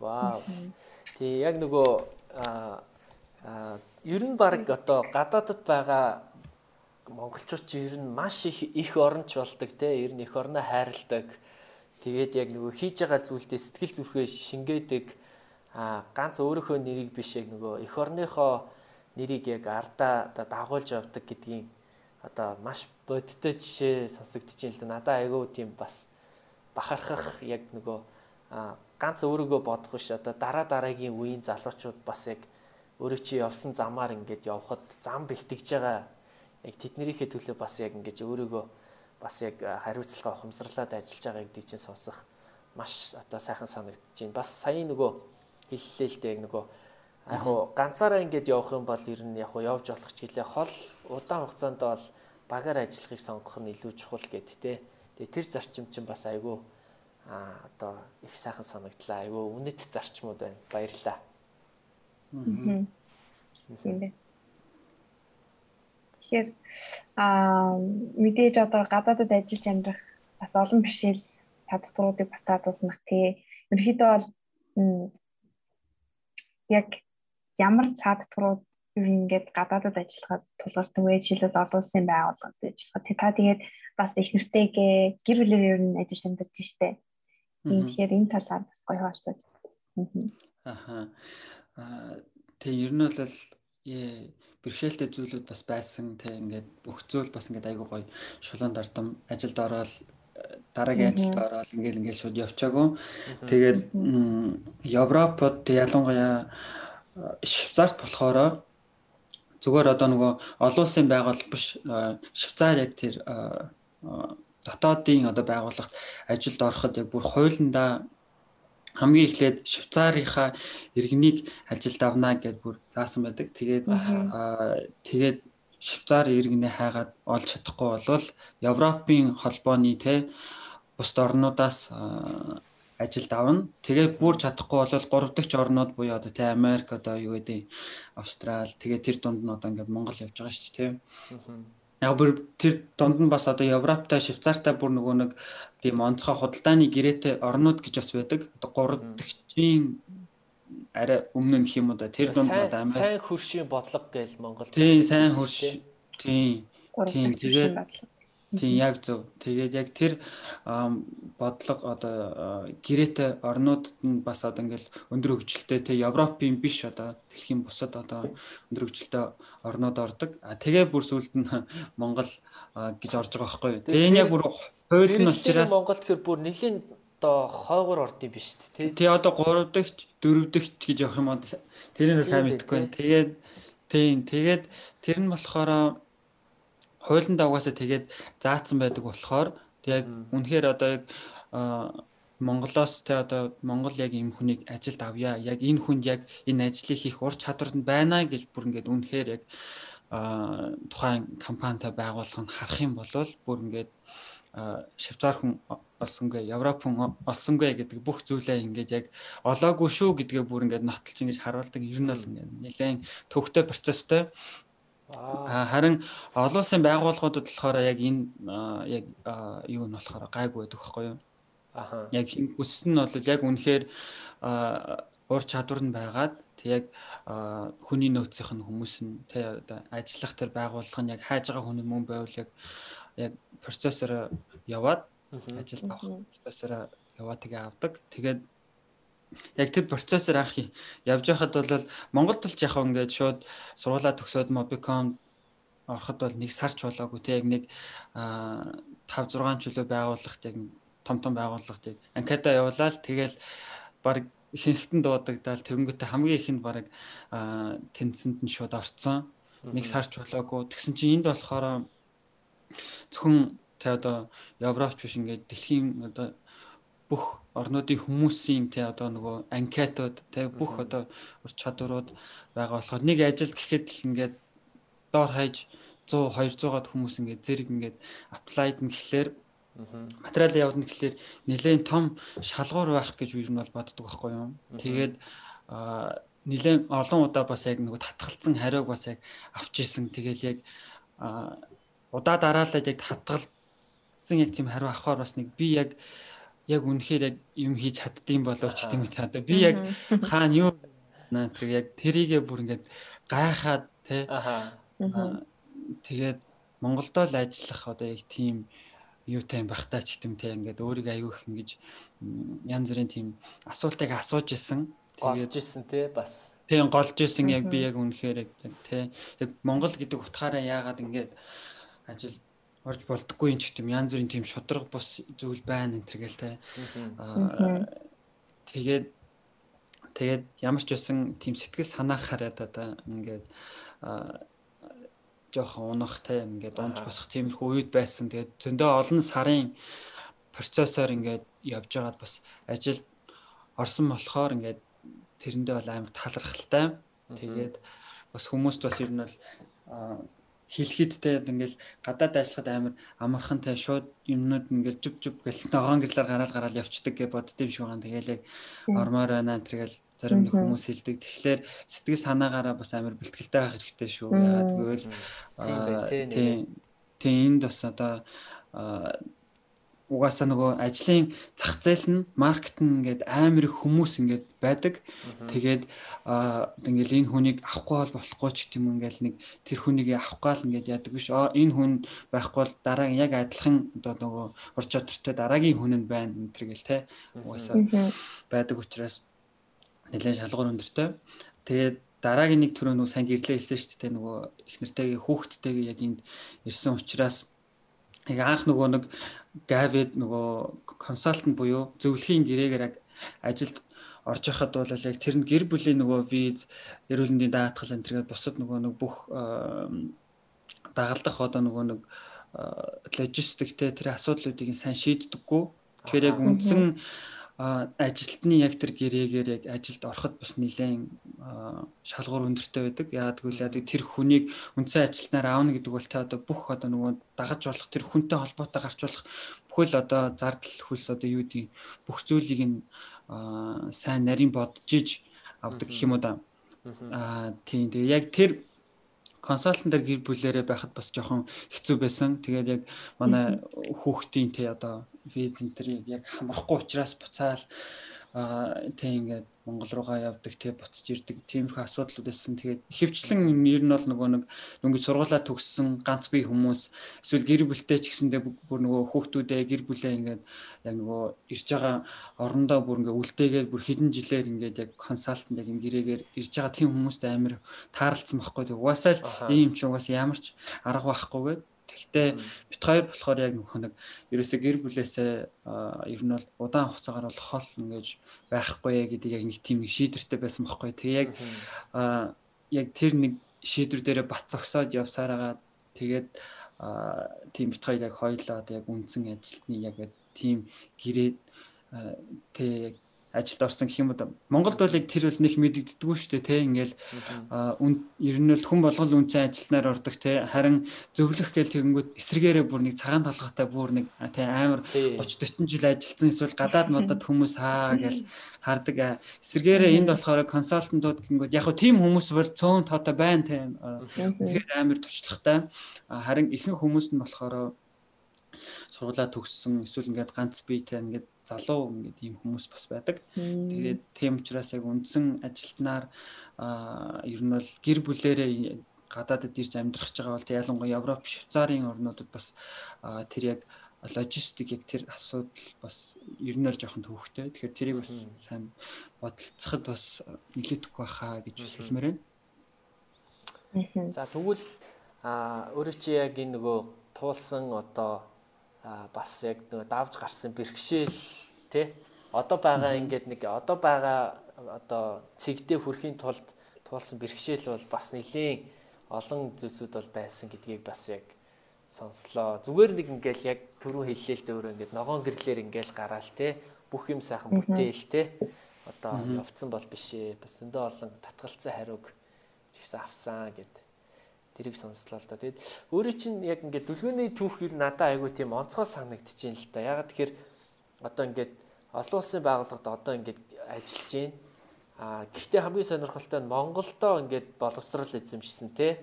Speaker 1: Вау. Тий яг нөгөө а ер нь баг одоо гадаадд байгаа монголчууд ч ер нь маш их их оронч болдог те. Ер нь их орноо хайрладаг. Тэгээд яг нөгөө хийж байгаа зүйлдээ сэтгэл зүрхээ шингээдэг а ганц өөрийнхөө нэрийг биш яг нөгөө эх орныхоо нэрийг яг ардаа дагуулж явдаг гэдгийг одоо маш бодиттой жишээ сонсогдож байна л да. Надаа айгүй тийм бас бахархах яг нөгөө ганц өөрийгөө бодох биш. Одоо дараа дараагийн үеийн залуучууд бас яг өөрөө чи явсан замаар ингээд явхад зам бэлтгэж байгаа яг тэднэрийнхээ төлөө бас яг ингэж өөрийгөө бас яг хариуцлага ухамсарлаад ажиллаж байгаа гэдгийг чинь сонсох маш одоо сайхан санагдаж байна. Бас сая нөгөө хэллээ л дээ яг нөгөө яг хуу ганцаараа ингэж явах юм бол ер нь яг хуу явж болох ч гэлээ хол удаан хугацаанд бол багаар ажиллахыг сонгох нь илүү чухал гэд тэ. Тэгээ тэр зарчим чинь бас айгүй а одоо их сайхан санагдлаа. Айгүй үнэт зарчмууд байна. Баярлалаа.
Speaker 3: Аа. Тийм дээ. Тэгэхээр аа мэдээж одоо гадаадад ажиллаж амьдрах бас олон бишэл чадваруудыг бас таадуулсан баг тий. Ерөнхийдөө бол яг ямар чадварууд ер нь ингээд гадаадад ажиллахад тулгардаг вэ? Жишээлбэл олон улсын байгууллагад ажиллахад тий та тэгээд бас их нэртэйгээ гэр бүлээр ер нь ажиллаж амьдарч штэ. Тэгэхээр энэ талаар бас гоё хаалцаж.
Speaker 2: Аа. Аа. Тэг ер нь бол бэрхшээлтэй зүйлүүд бас байсан те ингээд бүх зүйл бас ингээд айгуу гоё шулуун дардам ажилд ороод дараагийн ажилд ороод ингээд ингээд шууд явчаагүй. Тэгээд Европод ялангуяа Швейцарт болохоор зүгээр одоо нөгөө олон улсын байгууллага биш Швейцар яг тэр дотоодын одоо байгууллагт ажилд ороход яг бүр хуулиндаа хамгийн эхлээд Швейцарийнхаа иргэнийг ажилд авна гэдээ бүр заасан байдаг. Тэгээд тэгээд Швейцар иргэнээ хайгаад олж чадахгүй болвол Европын холбооны те бусд орнуудаас ажилд авна. Тэгээд бүр чадахгүй бол 3 дахь орнууд буюу одоо те Америк одоо юу гэдэг Австрал тэгээд тэр дунд нь одоо ингээд Монгол явж байгаа шүү дээ те яг бүр тэр донд нь бас одоо Европтой, Швейцартай бүр нөгөө нэг тийм онцгой худалдааны гэрээтэй орнууд гэж бас байдаг. Одоо 3 дахьчийн арай өмнө нөх юм уу да. Тэр донд
Speaker 1: одоо Америк сайн хөршийн бодлого гээл Монгол
Speaker 2: тийм сайн хөрш тийм тийм тэгээд Тийм яг зөв. Тэгээд яг тэр бодлого одоо гэрээтэй орнуудад нь бас одоо ингээл өндөр хөгжилтэй те Европын биш одоо дэлхийн бусад одоо өндөр хөгжилтэй орнууд ордог. А тэгээ бүр сүлд нь Монгол гэж орж байгаа байхгүй юу. Тэгээ энэ яг бүр хууль нь учраас
Speaker 1: Монгол тэгэхээр бүр нэлийн одоо хойгоор орд юм биш.
Speaker 2: Тий одоо 3 дахь 4 дахь гэж явах юм уу тэрийг сайн мэдэхгүй. Тэгээд тийм тэгээд тэр нь болохоор хуулинд угаасаа тэгээд заасан байдаг болохоор яг үнэхээр одоо яг Монголоос те одоо Монгол яг ийм хүнийг ажилд авъя. Яг энэ хүнд яг энэ ажлыг хийх ур чадвар нь байна гэж бүр ингээд үнэхээр яг тухайн компанитай байгууллага нь харах юм бол бүр ингээд Швейцар хүн олсонгүй, Европ хүн олсонгүй гэдэг бүх зүйлээ ингээд яг олоогүй шүү гэдгээ бүр ингээд нотолж ингэж харуулдаг. Ер нь бол ингээд нэлээд төвхтэй процесстэй. Харин олон улсын байгууллагуудад болохоор яг энэ яг юу нь болохоор гайгүй байдаг байхгүй юу? Аха. Яг энэ хүсс нь бол яг үнэхээр ур чадвар нь байгаад тэг яг хүний нөөцийнх нь хүмүүс нь тэг одоо ажиллах тэр байгууллага нь яг хайж байгаа хүн мөн байвал яг яг процессор яваад ажилд авах процессор яваа тэгээ авдаг. Тэгээд яг тэр процессор анх явж байхад бол Монголд л яг ингээд шууд сургуулаа төгсөөд Mobicom ороход бол нэг сарч болоогүй те яг нэг 5 6 чөлөө байгууллагт яг том том байгууллагыг анкета явуулаад тэгэл баг ихэнхтэн дуудагдал тэрнгүүтээ хамгийн ихэнд баг тэнцэнд нь шууд орцсон. Нэг сарч болоогүй. Тэгсэн чинь энд болохоор зөвхөн тэ одоо Европч биш ингээд дэлхийн одоо бүх орнуудын хүмүүсийн тэ одоо нөгөө анкетууд тэ бүх одоо ур чадварууд байгаа болохоор нэг ажил гэхэд л ингээд доор хаяж 100 200-аад хүмүүс ингээд зэрэг ингээд аплайд нь гэхлээр материал явуулна гэхлээр нэлээд том шалгуур байх гэж юу нь бол боддог байхгүй юу. Тэгээд нэлээд олон удаа бас яг нэг татгалцсан хариуг бас яг авч исэн. Тэгэл яг удаа дараалал яг татгалцсан яг тийм хариу авахаар бас нэг би яг яг үнэхээр яг юм хийж чаддсан болооч тийм үү одоо би яг хаана юу наа тэр яг тэрийгэ бүр ингээд гайхаад те. Тэгээд Монголдо л ажиллах одоо яг тийм юутай бахтаа ч гэдэм те. Ингээд өөрийгөө аягүй их ингэж янз бүрийн тийм асуултыг асууж исэн.
Speaker 1: Тэгээд исэн те бас.
Speaker 2: Тийм голж исэн яг би яг үнэхээр яг те. Яг Монгол гэдэг утгаараа яагаад ингээд ажил орж болдоггүй юм ч гэдэм янз бүрийн тийм шудраг бус зүйл байна энэ төргээл те. Аа тэгээд тэгээд ямар ч байсан тийм сэтгэл санаа хараад одоо ингээд жоохон унахтай ингээд унж босох тиймэрхүү үед байсан. Тэгээд зөндөө олон сарын процессор ингээд явж байгаад бас ажилд орсон болохоор ингээд тэрэндээ бол амар талархалтай. Тэгээд бас хүмүүст бас ер нь бол хэлэхэд те ингээл гадаад ажиллахад амар амархантай шууд юмнууд ингээл зүв зүв гэл ногоон гэрлэр гараал гараал явцдаг гэж боддсон юм шиг байгаа. Тэгээл яг ормоор байна тэргээл зарим нэг хүмүүс хэлдэг. Тэгэхээр сэтгэл санаагаараа бас амар бэлтгэлтэй байх хэрэгтэй шүү. Ягаад гэвэл тийм тийм энд бас одоо угаасаа нөгөө ажлын зах зээл нь маркет нь ингээд амар их хүмүүс ингээд байдаг. Тэгээд аа ингээл энэ хүнийг авахгүй бол болохгүй ч гэдэм ингээл нэг тэр хүнийг авахгүй л ингээд яадаг биш. Аа энэ хүн байхгүй бол дараагийн яг адилхан одоо нөгөө ур чадвартай дараагийн хүн нь байна энэ төр гэл те. Угаасаа байдаг учраас нэлээд шалгуур өндөртэй. Тэгээд дараагийн нэг төрөө нөгөө сайн гэрлээ хэлсэн шүү дээ нөгөө их нартайгийн хүүхдтэйгээ яг энд ирсэн учраас яг анх нөгөө нэг гавид нөгөө консалтант буюу зөвлөхийн гэрээгээр ажилд орж яхад бол яг тэр нь гэр бүлийн нөгөө виз, эрүүл мэндийн даатгал энэ төргээд бусад нөгөө нэг бүх дагалдах одоо нөгөө нэг логистиктэй тэр асуудлуудыг сайн шийддэггүй. Тэгэхээр яг үндсэн ажилтны яг тэр гэрээгээр яг ажилд ороход бас нэлээд шалгуур өндөртэй байдаг. Яагаад гэвэл яг тэр хүнийг үндсэн ажилтнаар аавна гэдэг бол та одоо бүх одоо нөгөө дагаж болох тэр хүнтэй холбоотой гарч болох бүхэл одоо зардал хөлс одоо юу гэдэг бүх зүйлийг нь сайн нарийн бодож иж авдаг гэх юм уу да. Аа тийм тэгээ яг тэр консалтантаар гэр бүлээрээ байхад бас жоохон хэцүү байсан. Тэгээд яг манай хүүхдийн те одоо виз энэ яг хамрахгүй учраас буцаал тэг ингээд Монгол руугаа явдаг тэг буцаж ирдэг тиймэрхүү асуудлууд байсан. Тэгээд хөвчлэн ер нь бол нөгөө нэг дөнгөж сургуулаа төгссөн ганц бие хүмүүс эсвэл гэр бүлтэй ч гэсэндээ бүр нөгөө хүүхдүүдээ гэр бүлээ ингээд яг нөгөө ирж байгаа орондоо бүр ингээд үлдээгээд бүр хэдэн жилээр ингээд яг консалтант яг гэрээгээр ирж байгаа тийм хүмүүст амар таарлцсан байхгүй. Тэг угаасаа л ийм ч угаасаа ямар ч арга байхгүй Гэхдээ бит хоёр болохоор яг нөх нэг ерөөсөө гэр бүлээсээ ер нь бол удаан хугацаагаар бол хол ингэж байхгүй гэдэг яг нэг тийм нэг шийдвэртэй байсан байхгүй. Тэгээ яг яг тэр нэг шийдвэр дээрээ бат зогсоод явсараагаа тэгээд тийм бит хоёр яг хоёлоо яг үндсэн ажилтны яг тийм гэрээд тий ажилд орсон гэх юм уу Монголд бол яг тэр бол нэг мэддэгдэггүй шүү дээ те. Ингээл ер нь бол хүн болгол үнцэн ажилтнаар ордог те. Харин зөвлөх гээл тэгэнгүүт эсрэгээрээ бүр нэг цагаан толготой бүр нэг те амар 30 40 жил ажилтсан эсвэл гадаад модад хүмүүс хаа гээл хардаг эсрэгээрээ энд болохоор консалтантууд гингүүд яг хөө тийм хүмүүс бол цөөн тоотой байна те. Тэгэхээр амар туршлагатай харин ихэнх хүмүүс нь болохоор сургуулаа төгссөн эсвэл ингээд ганц биетэй ингээд залуу ингээд ийм хүмүүс бас байдаг. Тэгээд тийм учраас яг үндсэн ажилтнаар ер нь бол гэр бүлэрээ гадаадд ирж амьдрах гэж байгаа бол ялангуяа Европ, Швейцарын орнуудад бас тэр яг логистик яг тэр асуудал бас ер нь л жоохон төвхтэй. Тэгэхээр тэрийг бас сайн бодолцоход бас нэлээдэггүй байхаа гэж бас хэлмээр байна.
Speaker 1: За тэгвэл а өөрөө чи яг энэ нөгөө туулсан одоо бас яг нөгөө давж гарсан бэрхшээл тий одоо байгаа ингээд нэг одоо байгаа одоо цэгдээ хүрэхийн тулд туулсан бэрхшээл бол бас нэлийн олон зүйлсүүд бол байсан гэдгийг бас яг сонслоо. Зүгээр нэг ингээл яг түрүү хэллээ л дөөр ингээд ногоон гэрлэр ингээл гараал те бүх юм сайхан бүтээл те одоо явцсан бол биш ээ. Бас зөндөө олон татгалцсан хариуг чигсэн авсан гэд тэрийг сонслоо л да. Тэгэд өөрөө чинь яг ингээд дүлгөөний түүх юу надад айгүй тийм онцгой санагдчихээн л да. Ягаад тэгэхээр одоо ингээд олон улсын байгууллагад одоо ингээд ажиллаж байна. А гэхдээ хамгийн сонирхолтой нь Монголдоо ингээд боловсрал эзэмшсэн те.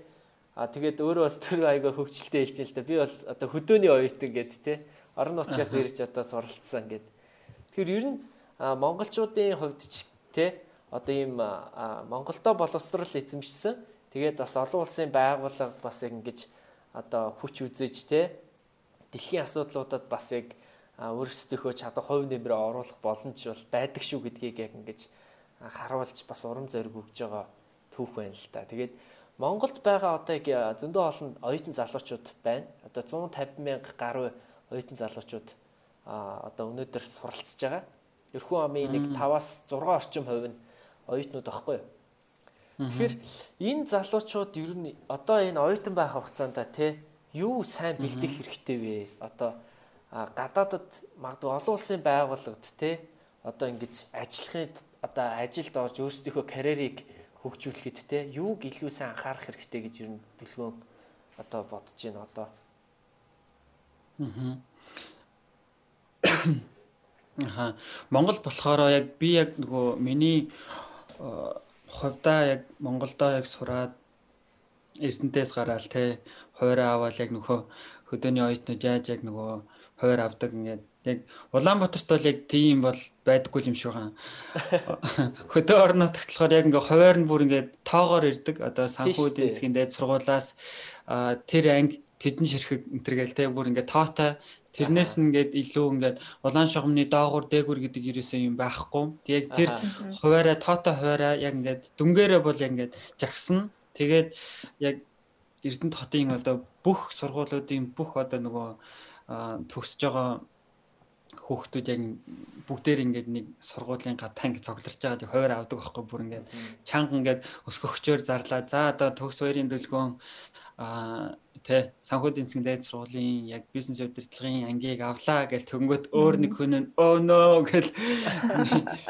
Speaker 1: А тэгээд өөрөө бас тэр айгаа хөвгчлөлтэй хэлж л да. Би бол одоо хөдөөний оюутан гэд те. Орон нутгаас ирж одоо суралцсан гэд. Тэр ер нь монголчуудын хувьд ч те одоо ийм Монголдоо боловсрал эзэмшсэн Тэгээд бас олон улсын байгууллага бас яг ингэж одоо хүч үзэж те дэлхийн асуудлуудад бас яг өөрсдийнхөө чадах хувь нэмрээ оруулах боломж бол байдаг шүү гэдгийг яг ингэж харуулж бас урам зориг өгж байгаа түүх байна л та. Тэгээд Монголд байгаа одоо яг зөндөө олон оюутан залуучууд байна. Одоо 150 мянга гаруй оюутан залуучууд одоо өнөөдөр суралцж байгаа. Ерхүү амын нэг 5-аас 6 орчим хувь нь оюутнууд багхгүй юу? Тэгэхээр энэ залуучууд ер нь одоо энэ оюутан байх хугацаанд те юу сайн бэлдэх хэрэгтэй вэ? Одоо гадаадад магадгүй олон улсын байгууллагад те одоо ингэж ажиллахын одоо ажилд орж өөрсдийнхөө карьерийг хөгжүүлэхэд те юуг илүү сайн анхаарах хэрэгтэй гэж ер нь дэлгөөн одоо бодож байна одоо.
Speaker 2: Аа. Монгол болохоор яг би яг нөгөө миний хувьдаа яг Монголдоо яг сураад Эрдэнтээс гараал те хойроо аваад яг нөхөө хөдөөний оюутнууд яаж яг нөгөө хойр авдаг ингээд яг Улаанбаатарт бол яг тийм бол байдаггүй юм шиг байгаа. Хөдөө орнот болохоор яг ингээ хойр нь бүр ингээд тоогоор ирдэг. Одоо санхүү эзгийн дээд сургуулаас тэр анги тэдэн ширхэг энтергээл те бүр ингээ тоотой Тэрнээс нь ингээд илүү ингээд улаан шугамны доогуур дээгүр гэдэг ерөөсөө юм байхгүй. Тэгээд тэр хуваараа тоото хуваараа яг ингээд дүнгээрээ бол яг ингээд жагсна. Тэгээд яг Эрдэнэт хотын одоо бүх сургуулиудын бүх одоо нөгөө төгсөж байгаа хүүхдүүд яг бүгдээр ингээд нэг сургуулийн гадаа ингээд цогларч байгаа тийм хуваар авдаг байхгүй бүр ингээд чанга ингээд өсгөгчөөр зарлаа. За одоо төгс хоёрын дэлгөөн аа тэ санхүү эзэн дээд сургуулийн яг бизнес удирдлагын ангийг авлаа гэж төнгөт өөр нэг хүн нь оо нөө гэл.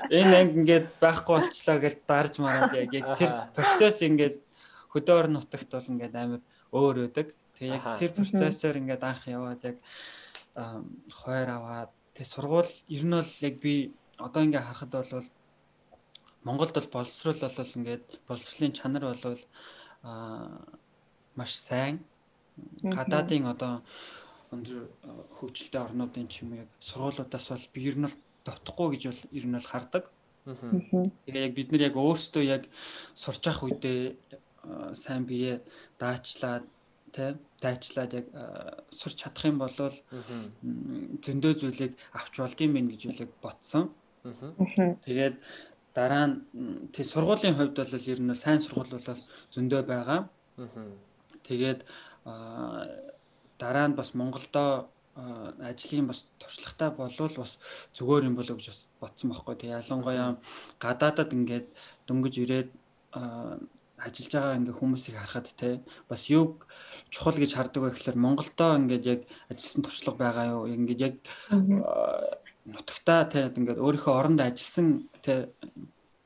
Speaker 2: Энэ анги ингээд байхгүй болчлаа гэж дарж мараад яг тэр процесс ингээд хөдөөр нутагт бол ингээд амар өөр өдөг. Тэгээ яг тэр процессор ингээд анх яваад яг хойр аваад тэг сургууль ер нь бол яг би одоо ингээд харахад бол Монголд бол боловсрол бол ингээд боловсролын чанар бол а маш сайн. Гадаадын одоо өндөр хөгжилтэй орнуудын ч юм яг сургуулиудаас бол би ер нь л дотохгүй гэж бол ер нь бол хардаг. Тэгээ яг бид нар яг өөрсдөө яг сурч явах үедээ сайн бие даачлаад тэ дайчлаад яг сурч чадах юм бол зөндөө зүйлийг авч болдгийм байх гэж үлэг ботсон. Тэгээд дараа нь тий сургуулийн хувьд бол ер нь сайн сургууль бол зөндөө байгаа. Тэгээд дараа нь бас Монголдо ажлын бас туршлагатай болвол бас зүгээр юм болоо гэж бас ботсон байхгүй. Тэг ялангуяа гадаадад ингээд дөнгөж ирээд ажиллаж байгаа ингээ хүмүүсийг харахад те бас юг чухал гэж хардаг байх гэхээр Монголдо ингээд яг ажилласан туршлага байгаа юу ингээд яг нутагтаа те ингээд өөрийнхөө оронд ажилласан те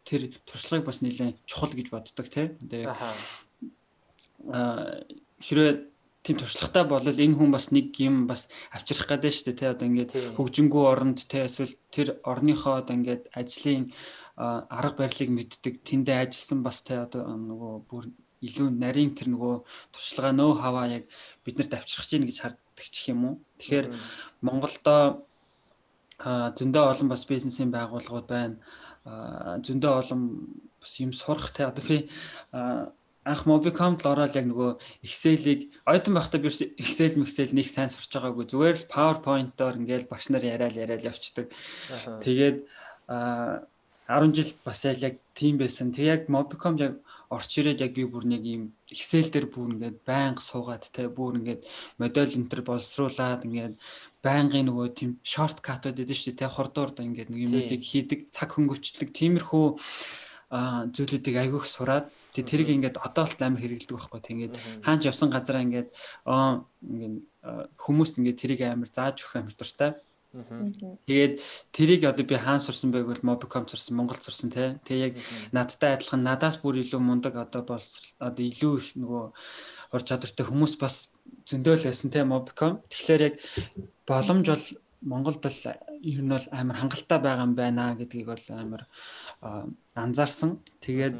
Speaker 2: тэр туршлагыг бас нэлээд чухал гэж боддог те. Тэгээ хэрвээ тийм туршлагатай бол энэ хүн бас нэг юм бас авчрах гэдэг шүү дээ тий одоо ингээд хөгжингүү оронд тий эсвэл тэр орныхоо одоо ингээд ажлын арга барилыг мэддэг тэндээ ажилласан бас тий одоо нөгөө бүр илүү нарийн тэр нөгөө туршлага нөө хаваа яг биднэрт авчрах чинь гэж харддаг ч юм уу? Тэгэхээр Монголдо зөндөө олон бас бизнесийн байгууллагууд байна. Зөндөө олон бас юм сурах тий одоо би анх Mobicom-д ороод яг нөгөө Excel-ийг ойтон байхдаа би Excel Excel нэг сайн сурч байгаагүй зүгээр л PowerPoint-оор ингээл багш нар яриад яриад явцдаг. Тэгээд а 10 жил бас яг тийм байсан. Тэг яг Mobicom яг орч ирээд яг би бүр нэг юм Excel дээр бүр ингээд байнга суугаад те бүр ингээд модель энтер боловсруулад ингээд байнгын нөгөө тийм шорткатууд гэдэг шүү дээ те хордуурд ингээд нэг юмуудыг хийдэг цаг хөнгөвчлөг тиймэрхүү зүйлүүдийг айгүйх сураад Тэгээ тэрийг ингээд одоо л амар хэрэгэлдэг байхгүй. Тэгээд хаач явсан газараа ингээд аа ингээд хүмүүст ингээд тэрийг амар зааж өгөх амар дуртай. Тэгээд тэрийг одоо би хаан сурсан байг бол Mobicom сурсан, Монгол сурсан тий. Тэгээ яг надтай адилхан надаас бүр илүү мундаг одоо бол одоо илүү их нөгөө ур чадвартай хүмүүс бас зөндөөл байсан тий Mobicom. Тэгэхээр яг боломж бол Монголд бол ер нь бол амар хангалттай байгаа юм байна гэдгийг бол амар анзаарсан. Тэгээд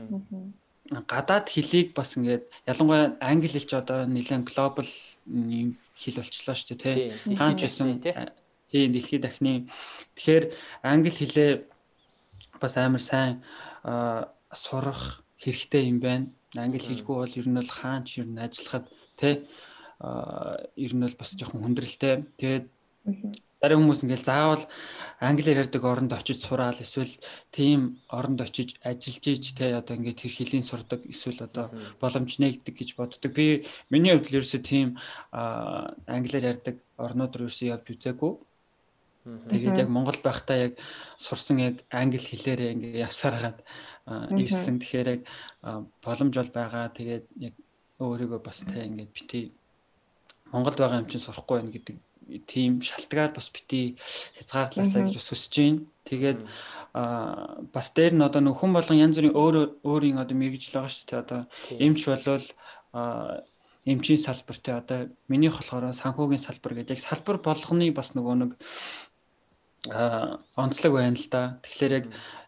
Speaker 2: гадаад хэлийг бас ингээд ялангуяа англи хэлч одоо нэлээд глобал хэл болчлоо шүү дээ тий. Хаанч байсан тий дэлхийд дахны тэгэхээр англи хэлээ бас амар сайн сурах хэрэгтэй юм байна. Англи хэлгүй бол ер нь бол хаанч ер нь ажиллахад тий ер нь бол бас жоохон хүндрэлтэй. Тэгээд Зарим хүмүүс ингээл заавал англиар ярьдаг оронд очиж сураал эсвэл тийм оронд очиж ажиллаж иж те одоо ингээд тэр хэлийн сурдаг эсвэл одоо боломж нээгдэг гэж боддог. Би миний хувьд л ерөөсөө тийм англиар ярьдаг орнууд руу ерөөсөө явж үзээгүй. Тэгээд яг Монгол байхдаа яг сурсан яг англи хэлээрээ ингээ явсаар хагаад ирсэн. Тэгэхээр яг боломж бол байгаа. Тэгээд яг өөрийгөө бас тэ ингээд бити Монголд байгаа юм чинь сурахгүй байх гэдэг тийм шалтгаар бас бити хязгаарлаасаа гэж хүсэж байна. Тэгээд аа бас дээр нь одоо нөх хүн болгон янз бүрийн өөр өөрийн одоо мэрэгжил байгаа шүү дээ. Одоо эмч болвол аа эмчийн салбар те одоо минийх болохоор санхүүгийн салбар гэдэг яг салбар болгоны бас нөгөө нэг аа онцлог байна л да. Тэгэхээр яг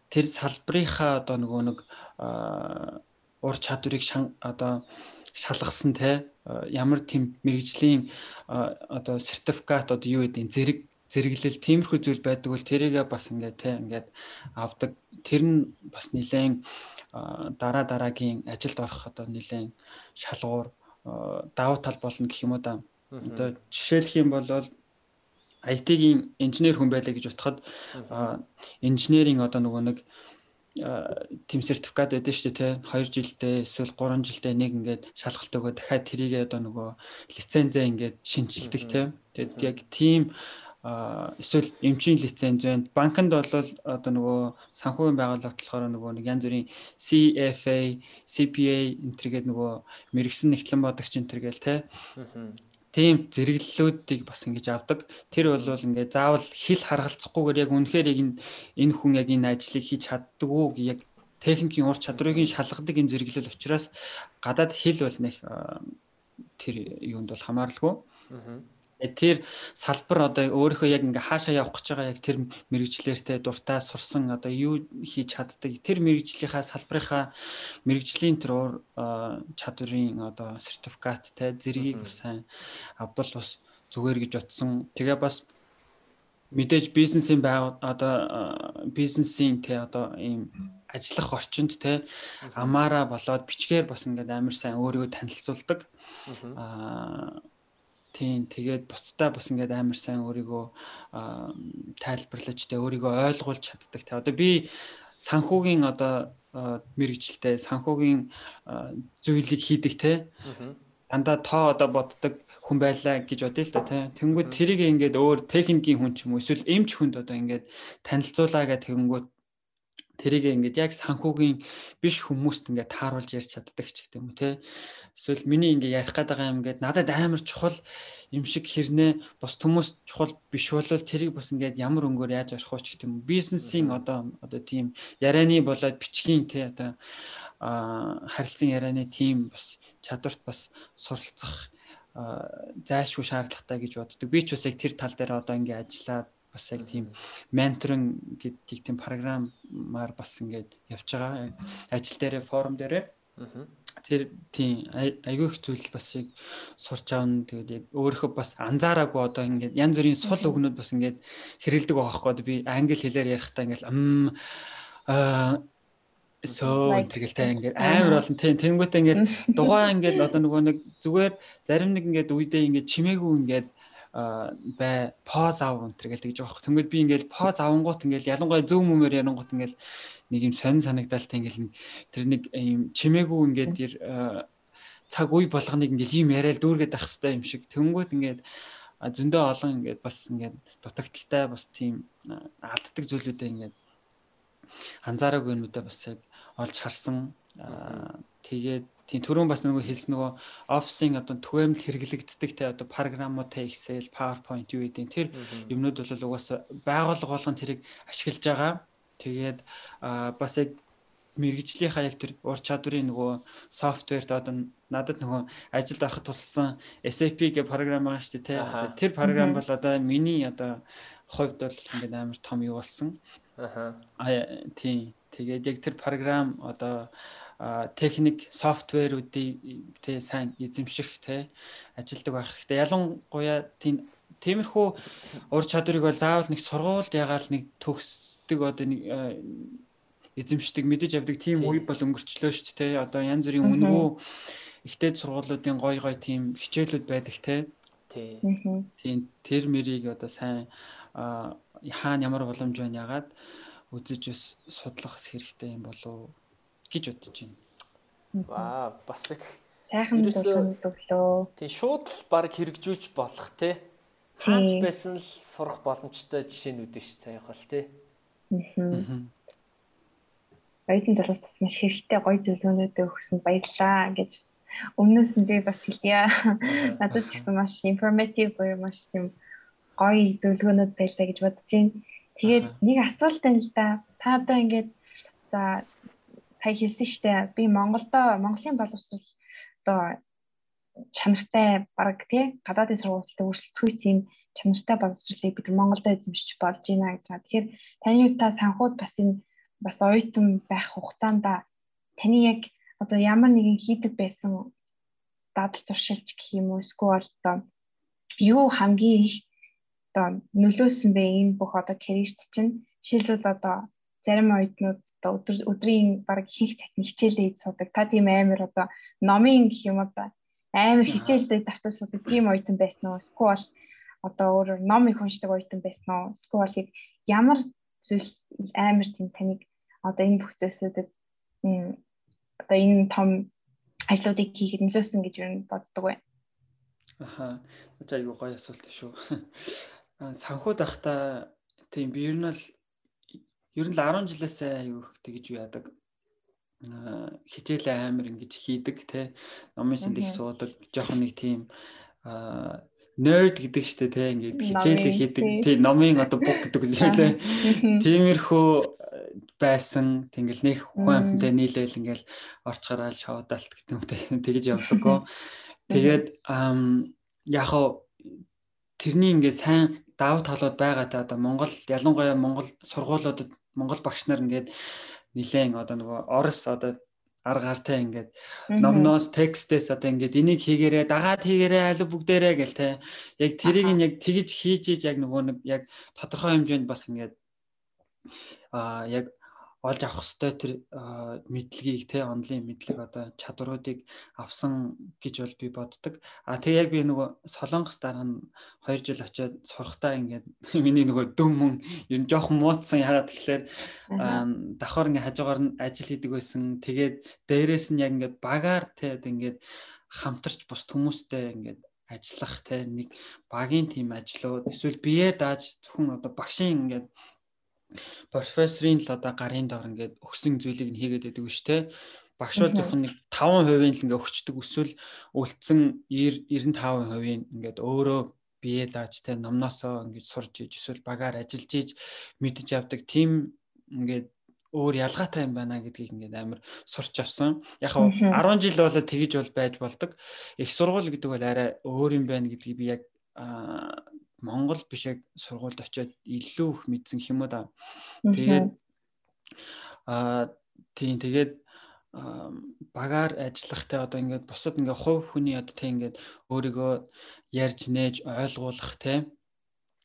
Speaker 2: тэр салбарынхаа одоо нөгөө нэг ур чадварыг одоо шалгасан те. Ямар тийм мэрэгжлийн одоо сертификат одоо юу гэдэг зэрэг зэрэглэл тиймэрхүү зүйл байдаг бол тэрийгээ бас ингээд те ингээд авдаг. Тэр нь бас нэлээд дараа дараагийн ажилд орох одоо нэлээд шалгуур давуу тал болно гэх юм уу да. Одоо жишээлх юм бол IT-ийн инженер хүн байлаа гэж утгахад инженерийн одоо нөгөө нэг тийм сертификат байдаг шүү дээ тий 2 жилдээ эсвэл 3 жилдээ нэг ингээд шалгалт өгөө. Дахиад тэрийгээ одоо нөгөө лицензээ ингээд шинжилдэг тий тэгэд яг тийм эсвэл эмчийн лиценз байна. Банкнд бол одоо нөгөө санхүүгийн байгууллага болохоор нөгөө нэг янз бүрийн CFA, CPA энтергээд нөгөө мэрэгсэн нэгтлэн бодогч энтергээл те тийм зэрэглэлүүдийг бас ингэж авдаг. Тэр бол ингээд заавал хил харгалцахгүйгээр яг үнэхээр яг энэ хүн яг энэ ажлыг хийж чаддаг уу яг техникийн ур чадрыг шалгадаг юм зэрэглэл учраас гадаад хэл бол нэг тэр юунд бол хамааралгүй. Аа тэр салбар одоо өөрийнхөө яг ингээ хаашаа явах гэж байгаа яг тэр мэрэгчлэртэй дуртай сурсан одоо юу хийж чаддаг тэр мэрэгжлийнхаа салбарынхаа мэрэгжлийн тэр чадварын одоо сертификаттай зэргийг сайн авбал бас зүгээр гэж утсан. Тэгээ бас мэдээж бизнесийн байг одоо бизнесийн тэ одоо ийм ажиллах орчинд те амаараа болоод бичгээр бас ингээд амар сайн өөрийгөө танилцуулдаг. Аа Тийм тэгээд бусдаа бас ингээд амар сайн өөрийгөө тайлбарлаж тэ өөрийгөө ойлгуулж чаддаг. Тэ одоо би санхүүгийн одоо мэрэгчлээ санхүүгийн зүйлийг хийдэг те дандаа тоо одоо боддог хүн байлаа гэж бодъё л да тий. Тэнгүүд тэрийг ингээд өөр техникийн хүн ч юм уу эсвэл эмч хүнд одоо ингээд танилцуулаа гэх тэгэнгүүт тэрийг ингээд яг санхүүгийн биш хүмүүст ингээд тааруулж ярьж чаддаг ч гэдэг юм уу те. Эсвэл миний ингээд ярих гээд байгаа юм ингээд надад амар чухал юм шиг хэрнээ бос хүмүүс чухал биш бол тэрийг бас ингээд ямар өнгөөр яаж ярих вэ ч гэдэг юм уу. Бизнесийн одоо одоо тийм ярианы болоод бичгийн те одоо харилцан ярианы тийм бас чадварт бас суралцах зайлшгүй шаардлагатай гэж боддог. Би ч бас яг тэр тал дээр одоо ингээд ажиллаад бас яг тийм менторинг гэдэг тийм программаар бас ингээд явж байгаа. Ажил дээрээ форум дээрээ. Тэр тийм айгүй их зүйл бас яг сурч аавн тэгээд яг өөрөө бас анзаараагүй одоо ингээд янз бүрийн сул өгнөд бас ингээд хэрэлдэг байгаа байхгүй. Би англи хэлээр ярихдаа ингээд ам аа соо энтергэлтэй ингээд амар болон тийм тэнгуүтээ ингээд дугаа ингээд одоо нөгөө нэг зүгээр зарим нэг ингээд үедээ ингээд чимээгүй ингээд бай поз аав өнтер гэл тэгж байгаа. Тэнгүүд би ингээл поз авангууд ингээл ялангуяа зөв мөмөр ярангууд ингээл нэг юм сонин санагдaltaй ингээл тэр нэг юм чимээгүй ингээд тэр цаг үе болгоныг ингээл юм яриад дүүргээд ах хэвээр юм шиг. Тэнгүүд ингээд зөндөө олон ингээд бас ингээд дутагдaltaй бас тийм алддаг зүйлүүдээ ингээд анзаараагүй юмудаа бас яг олж харсан. Тэгээд Тийм түрүүн бас нөгөө хэлсэн нөгөө офисын одоо түгээмэл хэрэглэгддэг те одоо програмууд те Excel, PowerPoint юу гэдэг тэр юмнууд бол угаасаа байгууллага болгон тэрийг ашиглаж байгаа. Тэгээд бас яг мэрэгжлийнхаа яг тэр ур чадварын нөгөө софтверт одоо надад нөгөө ажилд ороход туссан SAP гэх програм байгаа шүү дээ тий. Тэр програм бол одоо миний одоо хувьд бол ингээд амар том юу болсон. Аха. тий. Тэгээд яг тэр програм одоо техник софтверуудыг тий сайн эзэмших тий ажилдаг байх хэрэгтэй. Ялангуяа тийм тиймэрхүү ур чадварыг бол заавал нэг сургуульд ягаал нэг төгсдөг одоо нэг эзэмшдэг мэдэж авдаг тийм үе бол өнгөрчлөө шүү дээ. Одоо янз бүрийн үнгүү ихтэй сургуулиудын гой гой тийм хичээлүүд байдаг те. Тийм тэр мэрийг одоо сайн хаана ямар боломж байна ягаад үзэж бас судлах хэрэгтэй юм болов гэж бодож байна.
Speaker 1: Ваа бас их
Speaker 3: сайхан зөвлөө.
Speaker 1: Тий шууд л баг хэрэгжүүлж болох те. Хаач байсан л сурах боломжтой жишээнүүд ш цаях бол те. Аа.
Speaker 3: Баятан залуус бас маш хэрэгтэй гоё зөвлөгөөнүүд өгсөн баярлаа гэж өмнөөс нь би бас хэлье. Надад ч гэсэн маш informative буюу маш тийм гоё зөвлөгөөнүүд байлаа гэж бодож байна. Тэгээд нэг асуулт байна л да. Та одоо ингээд за сая хэлсэн штэ. Би Монголдо Монголын боловсрол одоо чанартай баг тий гадаадын сургуультай өрсөлдөхүйц юм чанартай боловсролыг бид Монголдо эзэмшиж болж байна гэж. Тэгэхээр таны та санхуд бас энэ бас оюутан байх хугацаанд таны яг одоо ямар нэгэн хийдэг байсан дадал зуршилж гэх юм уу? Эсвэл одоо юу хамгийн их одоо нөлөөсөн бэ? Энэ бүх одоо карьерт чинь жишээлбэл одоо зарим оюутнууд одоо өдөр өдрийн баг хийх цаг хичээлээ хийж судаг. Та тийм амар одоо номын гэх юм одоо амар хичээлдээ давтаж судаг тийм оюутан байсан уу? Эсвэл одоо өөр ном их уншдаг оюутан байсан уу? Эсвэл ямар зүйл амар тийм таныг одоо энэ бүх зүйлсүүдэд одоо энэ том ажлуудыг хийхэд нөлөөсөн гэж юу боддог вэ?
Speaker 2: Аха. За аюу гоё асуулт шүү. Санхүү дахта тийм би ер нь л ер нь л 10 жилээс аюу их тэгж яадаг. Хичээлээ амар ингэж хийдэг те номын сэнд их суудаг жоохон нэг тийм nerd гэдэг штэ те ингээд хичээлээ хийдэг. тий номын одоо бук гэдэг зүйлээ тиймэрхүү байсан. Тэгэл нэг хүн амттай нийлээл ингээл орч гараал шоудаалт гэдэг юм те тэгэж явдаггүй тэгээд яг хаа тэрний ингээд сайн давуу талууд байгаа та одоо Монгол ялангуяа Монгол сургуулиудад Монгол багш нар ингээд нилээн одоо нөгөө Орос одоо арга гартай ингээд номноос текстээс одоо ингээд энийг хийгээрээ дагаад хийгээрээ аль бүгдээрээ гэл те. Яг тэрийг нь яг тэгж хийж иж яг нөгөө нэг яг тодорхой хэмжээнд бас ингээд а яг олж авах хэвээр тэр мэдлэгийг те онлайн мэдлэг одоо чадваруудыг авсан гэж бол би боддог. А тэг яг би нөгөө Солонгос дараа нь 2 жил очиод сурахтаа ингээд миний нөгөө дөм мөн ер нь жоохон муудсан ягаад тэгэхээр давхар ингээд хажуугаар нь ажил хийдэг байсан. Тэгээд дээрээс нь яг ингээд багаар те ингээд хамтарч бус хүмүүстэй ингээд ажиллах те нэг багийн тим ажлууд эсвэл бие дааж зөвхөн одоо багшийн ингээд профессорын л одоо гарын дор ингээд өгсөн зүйлийг нь хийгээд байдаг шүү дээ. Багш бол зөвхөн нэг 5% л ингээ өгчдөг эсвэл үлдсэн 95% ингээд өөрөө бие дааж те номносоо ингээд сурж иж эсвэл багаар ажиллаж иж мэдж авдаг тийм ингээд өөр ялгаатай юм байна гэдгийг ингээд амар сурч авсан. Яг хав 10 жил болоод тэгэж бол байж болдог. Их сургууль гэдэг бол арай өөр юм байна гэдгийг би яг Монгол биш яг сургуульд очиод илүү их мэдсэн юм уу да. Тэгээд аа тийм тэгээд багаар ажиллахтай одоо ингээд бусад ингээд хувь хүний одоо тэг ингээд өөрийгөө ярьж нээж ойлгуулах те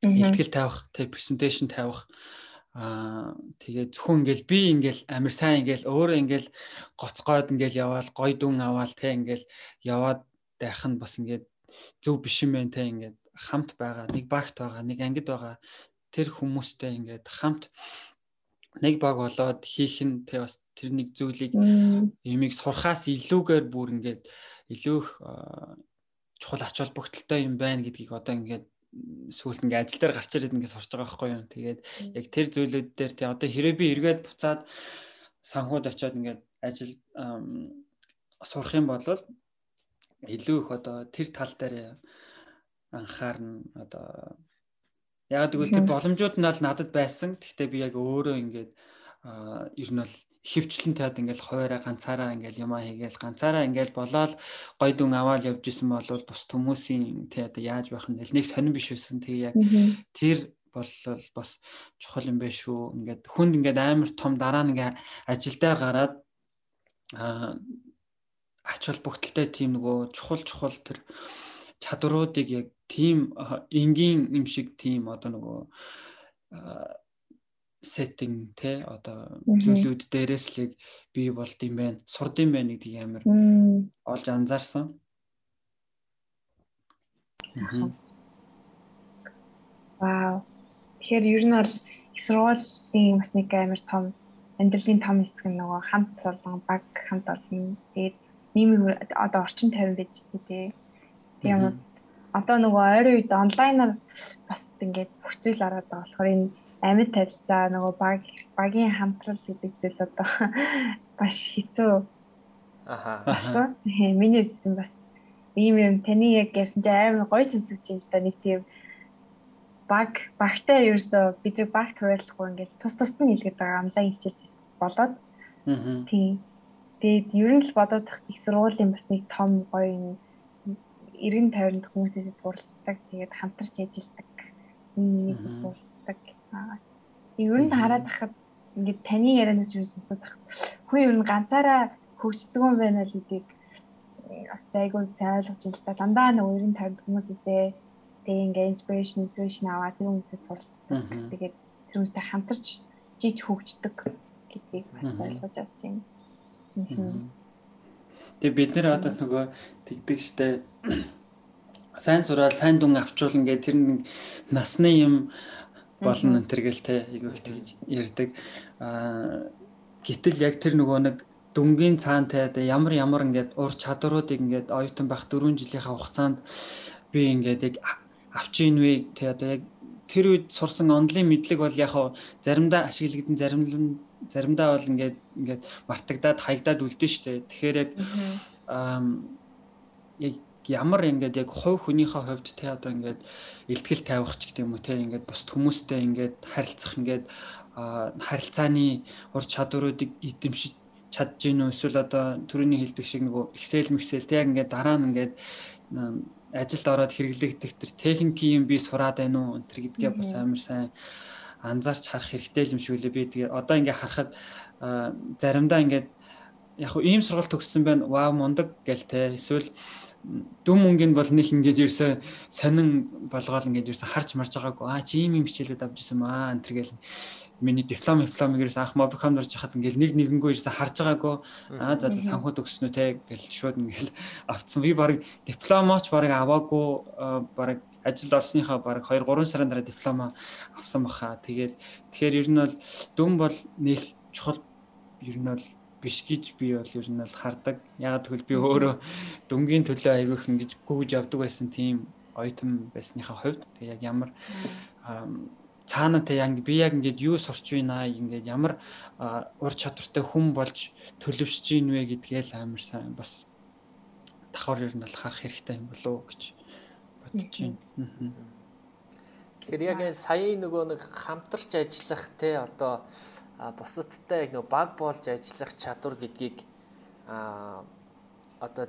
Speaker 2: ихтгэл тавих те презентацийн тавих аа тэгээд зөвхөн ингээл би ингээл амир сайн ингээл өөрөө ингээл гоцгойд ингээл яваал гой дүн аваал те ингээл яваад байх нь бас ингээд зөв биш юм байна те ингээд хамт байгаа нэг багт байгаа нэг ангид байгаа. Тэр хүмүүстэй ингээд хамт нэг баг болоод хийх нь тэг бас тэр нэг зүйлийг ямиг сурхаас илүүгээр бүр ингээд илүү их чухал ач холбогдолтой юм байна гэдгийг одоо ингээд сүүлд ингээд ажил дээр гарч ирээд ингээд сурч байгаа байхгүй юу. Тэгээд яг тэр зүйлүүд дээр тий одоо хэрэг би эргээд буцаад санхуд очиод ингээд ажил сурах юм бол илүү их одоо тэр тал дээр анхаарна одоо яг тэгвэл тэр боломжууд нь бол надад байсан. Гэхдээ би яг өөрөө ингээд ер нь бол хөвчлэн таад ингээл хуваараа ганцаараа ингээл юмаа хийгээл ганцаараа ингээл болоод гой дүн аваад явж исэн бол бус хүмүүсийн тий одоо яаж байх нь нэг сонирн биш байсан. Тэгээ яг тэр болол бас чухал юм байна шүү. Ингээд хүнд ингээд амар том дараа ингээ ажилдаа гараад аа ач холбогдолтой тийм нөгөө чухал чухал тэр чадваруудыг яг тийм энгийн юм шиг тийм одоо нөгөө сеттинг те одоо зүйлүүд дээрээс л бий болд юм байна сурд юм байна гэдгийг амар олж анзаарсан.
Speaker 3: Вау. Тэгэхээр ер нь бол их сургуулийн бас нэг амар том амьдралын том хэсэг нь нөгөө хамт болон баг хамт олон. Тэгээд нийгмийн одоо орчин тайван байж тээ. Тийм одоо нөгөө ойрын үед онлайнаар бас ингээд бүх зүйл ороод байгаа болохоор энэ амьд танилцаа нөгөө баг багийн хамтрал гэдэг зүйл одоо маш хэцүү. Аха. Миний үзсэн бас ийм юм таны яг ярьсан чинь амар гоё сонсогч юм л да нэг тийм баг багтай ерөөсөө бидний багт хуваарлахгүй ингээд тус тусд нь хэлгээд байгаа онлайн хичээл болоод. Аа. Тийм. Тэгээд ер нь л бодоод их сургуулийн бас нэг том гоё 90 50 хүмүүсээс суралцдаг. Тэгээд хамтарч ажилладаг. Нийгмээс суралцдаг. Ер нь хараад байхад ингээд таны ярианаас юу сонсоод байх. Хүн ер нь ганцаараа хөгждөг юм байна л гэдгийг бас айгүй сайн ойлгож байна л да. Дандаа нэг 90 50 хүмүүсээсээ тэгээ ингээд inspiration inspiration аваад тэр хүмүүсээс суралцдаг. Тэгээд тэр хүмүүстэй хамтарч жиж хөгждөг гэдгийг бас ойлгож авч байна.
Speaker 2: Тэгээ бид нэр одоо нөгөө тэгдэг штэ сайн сураад сайн дүн авчуулна гэх тэр насны юм болно энэ төр гэл те айгүй их тэгж ярьдаг. Аа гэтэл яг тэр нөгөө нэг дүнгийн цаан те ямар ямар ингээд ур чадваруудыг ингээд оюутан байх 4 жилийнхаа хугацаанд би ингээд яг авч ийн вэ те одоо яг тэр үед сурсан онлайн мэдлэг бол яг заримдаа ашиглагдсан зарим заримдаа бол ингээд ингээд мартагдаад хаягдаад үлдэн штэ. Тэгэхээр яг яг ямар ингээд яг хувь хүнийхээ хувьд те одоо ингээд илтгэл тавих ч гэдэг юм уу те ингээд бус хүмүүстэй ингээд харилцах ингээд харилцааны ур чадваруудыг эзэмшиж чадж гин үү? Эсвэл одоо төрөний хэлдэг шиг нөгөө Excel Excel те ингээд дараа нь ингээд ажилд ороод хэрэглэгдэх тэр техникийн юм би сураад байна уу? Энэ төр гэдгээ бас амар сайн анзаарч харах хэрэгтэй юм шиг үлээ. Би тэгээ одоо ингээд харахад заримдаа ингээд яг ийм сургалт төгссөн байна. Вау мундаг гэл те. Эсвэл дүн мөнгөнд бол нэг ингэж ерөөсө сонин болгоол ингэж ерөөсө харж марж байгаагүй. Аа чи ийм юм хичээлүүд авч ирсэн маа энэ төр гэл. Миний диплом диплом гэрээс анх мобиком дорж хахад ингээл нэг нэгэнгөө ерөөсө харж байгаагүй. Аа за за санхуд өгснөө те гэл шууд ингээл авцсан. Би баг дипломооч баг аваагүй баг ажилд орсныхаа баг 2 3 сарын дараа дипломо авсан баха. Тэгээд тэгэхээр ер нь бол дүн бол нэг чухал. Ер нь бол биш гэж би бол ер нь бол хардаг. Яг тэгвэл би өөрөө дүнгийн төлөө айгүйх ингэж гүйж явдаг байсан тийм оюутан байсныхаа хувьд. Тэг яг ямар цаана те яг би яг ингээд юу сурч байна ингээд ямар ур чадвартай хүн болж төлөвшөж ийн вэ гэдгээл амар сайн бас давхар ер нь бол харах хэрэгтэй юм болов уу гэж байна.
Speaker 1: Тэгэхээр яг энэ саяын нөгөө нэг хамтарч ажиллах те одоо бусадтай яг нөгөө баг болж ажиллах чадвар гэдгийг а одоо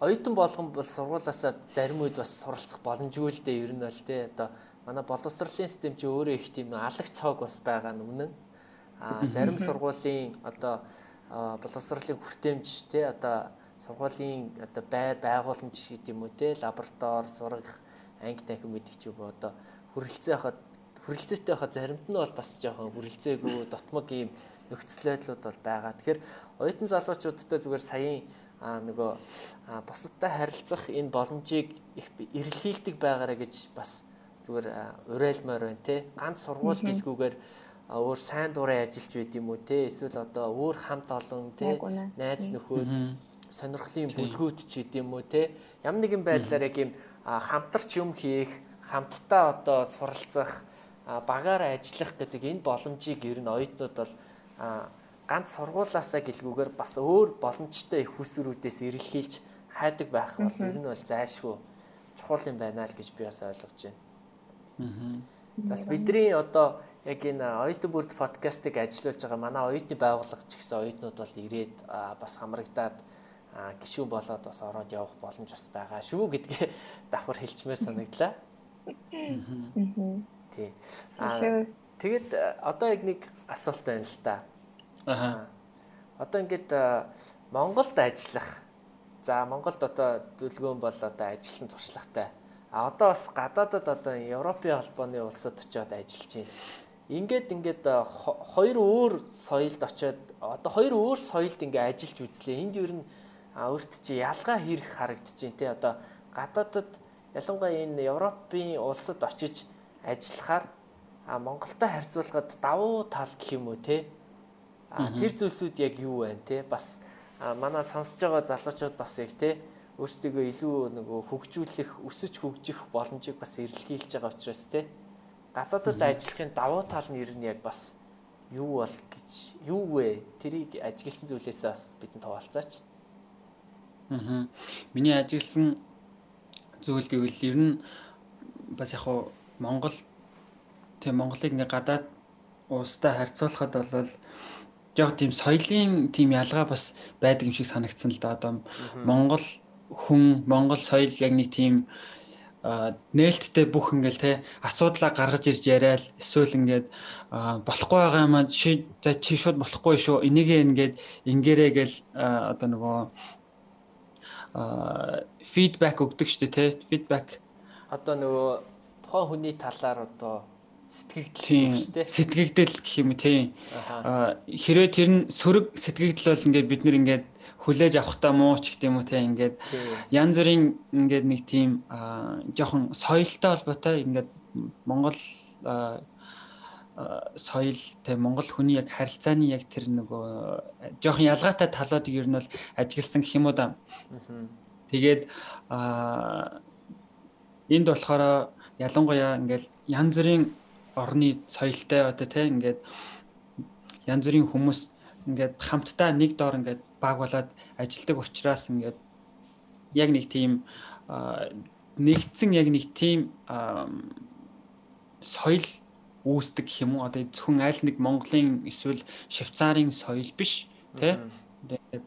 Speaker 1: оюутан болгон бол сургуулаасаа зарим үед бас суралцах боломжгүй л дээ ер нь бол те одоо манай боловсролын систем чи өөрөө их тийм алаг цог бас байгаа нь үнэн. А зарим сургуулийн одоо боловсролын хүртээмж те одоо сургуулийн одоо байр байгууламж гэдэг юм уу те лаборатори сургах анги танхим гэдэг ч юм уу одоо хүрэлцээ хахад хүрэлцээтэй хахад заримт нь бол бас жоохон хүрэлцээгүй дотмог ийм нөхцөл байдлууд бол байгаа. Тэгэхээр оюутан залуучуудтай зүгээр саяын а нөгөө бусадтай харилцах энэ боломжийг их эрэлхийлдэг байгаарэ гэж бас зүгээр урайлмаар байна те. Ганц сургууль гэлгүүгээр өөр сайн дурын ажиллаж байд юм уу те. Эсвэл одоо өөр хамт олон те найз нөхөд сонирхлын бүлгүүд ч гэдэм юм уу те. Ямар нэгэн байдлаар яг юм хамтарч юм хийх хамтдаа одоо суралцах багаараа ажиллах гэдэг энэ боломжийг ер нь оюутнууд бол ганц сургуулаасаа гэлгүүгээр бас өөр боломжтой их хүсрүүдээс эрэлхийлж хайдаг байх бол ер нь бол зайлшгүй чухал юм байна л гэж би бас ойлгож байна. Бас бидний одоо яг энэ оюутан бүрд подкастыг ажиллуулж байгаа манай оюутны байгууллага ч гэсэн оюутнууд бол ирээд бас хамрагдаад гişүү болоод бас ороод явах боломж бас байгаа шүү гэдгээ давхар хэлчмээр санагдлаа. Тий. Тэгээд одоо яг нэг асуулт байна л да. Аа. Одоо ингээд Монголд ажиллах. За Монголд одоо дүлгөөн бол одоо ажилласан туршлагатай А одоо бас гадаадад одоо Европын холбооны улсад очиод ажиллаж байна. Ингээд ингээд хоёр өөр соёлд очиод одоо хоёр өөр соёлд ингээд ажиллаж үзлээ. Энд ер нь өөрт чи ялгаа хэрэг харагдаж байна те. Одоо гадаадад ялангуяа энэ Европын улсад очиж ажиллахаар а Монголтой харьцуулахад давуу тал гэх юм уу те? А тэр зүйлсүүд яг юу вэ те? Бас манай сонсож байгаа залуучууд бас яг те өөрсдөө илүү нөгөө хөгжүүлэх, өсөж хөгжих боломжийг бас эрэлхийлж байгаа учраас те. Гадаадад ажиллахын давуу тал нь ер нь яг бас юу бол гэж юу вэ? Тэрийг ажигласан зүйлээсээ бас бидэнд хаваалцаач.
Speaker 2: Аа. Миний ажигласан зүйл гэвэл ер нь бас яг хуу Монгол тийм Монголыг ингээ гадаад уустай харьцуулахад бол жоох тийм соёлын тийм ялгаа бас байдаг юм шиг санагдсан л да. Одоо Монгол хүн Монгол соёл яг нэг тийм нээлттэй бүх ингээл те асуудлаа гаргаж ирж яриад эсвэл ингээд болохгүй байгаа юм аа чи шууд болохгүй шүү энийгээ ингээд ингээрээ гэл одоо нөгөө фидбек өгдөг шүү дээ те фидбек
Speaker 1: одоо нөгөө тухайн хүний талаар одоо сэтгэгдэл шүү дээ
Speaker 2: сэтгэгдэл гэх юм тийм. Хэрвээ тэр нь сөрөг сэтгэгдэл бол ингээд бид нэр ингээд хүлээж авахтаа муу ч гэдэг юм уу те ингээд янз бүрийн ингээд нэг тийм жоохон соёлтой холбоотой ингээд Монгол соёл те Монгол хүний яг харилцааны яг тэр нөгөө жоохон ялгаатай талуудыг ер нь бол ажигласан гэх юм уу да. Тэгээд энд болохоор ялангуяа ингээд янз бүрийн орны соёлтой одоо те ингээд янз бүрийн хүмүүс ингээд хамтдаа нэг доор ингээд баг болоод ажилдаг учраас ингээд яг нэг тийм нэгдсэн яг нэг тийм соёл үүсдэг гэх юм уу? Одоо зөвхөн аль нэг Монголын эсвэл Швейцарын соёл биш тий тэгээд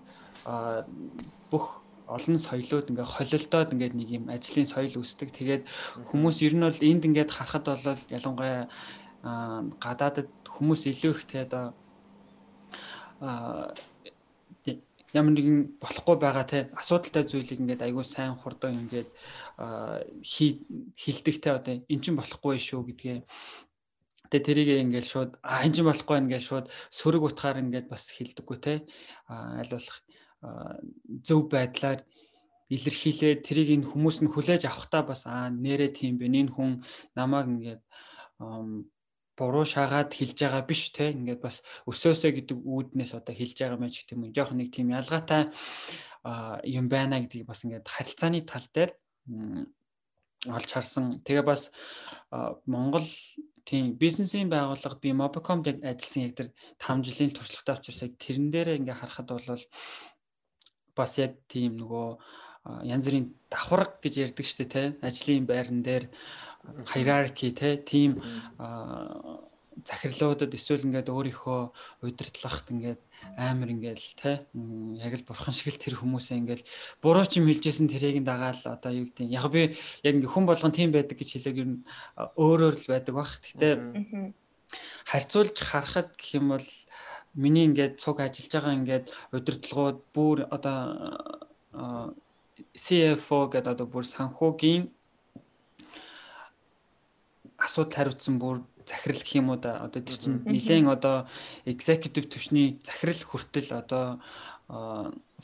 Speaker 2: бүх олон соёлууд ингээ холилдоод ингээд нэг юм ажлын соёл үүсдэг. Тэгээд хүмүүс ер нь бол энд ингээд харахад бол ялангуяа гадаадад хүмүүс илүү их тэгээд ямар нэгэн болохгүй байгаа те асуудалтай зүйлийг ингээд айгүй сайн хурдан ингээд хилдэг те одоо эн чинь болохгүй шүү гэдгээ Тэгээ тэрийг ингээд шууд а эн чинь болохгүй ингээд шууд сөрөг утгаар ингээд бас хилдэггүй те аль болох зөв байдлаар илэрхийлээ тэрийг энэ хүмүүс нь хүлээж авахтаа бас аа нэрээ тийм бэ энэ хүн намайг ингээд буруу шагаад хэлж байгаа биш те ингээд бас өсөөсөө гэдэг үүднээс одоо хэлж байгаа мэж гэх юм жоох нэг тийм ялгаатай юм байна гэдгийг бас ингээд харилцааны тал дээр олж харсан. Тэгээ бас Монгол тийм бизнесийн байгууллага би Mobicom-д яг ажилласан яг тэр 5 жилийн туршлагатай учраас яг тэрэн дээрээ ингээ харахад бол бас яг тийм нөгөө янз бүрийн давхарга гэж ярьдаг штэ те ажлын байран дээр hierarchy те тийм захирлуудад эсвэл ингээд өөрийнхөө удирдлагт ингээд амар ингээл те яг л бурхан шиг л тэр хүмүүсээ ингээл буруу ч юм хэлжсэн тэрийг нь дагаал одоо юу гэдэг яг би яг ингээ хүн болгон тийм байдаг гэж хэлээг ер нь өөрөөр л байдаг бах. Гэтэ харьцуулж харахад гэх юм бол миний ингээд цуг ажиллаж байгаа ингээд удирдлагууд бүр одоо CFO гэдэг одоо бүр санхүүгийн асуудал хариуцсан бүр захирал гэх юм уу да. Одоо тэр чинь нэлээд одоо executive төвчний захирал хүртэл одоо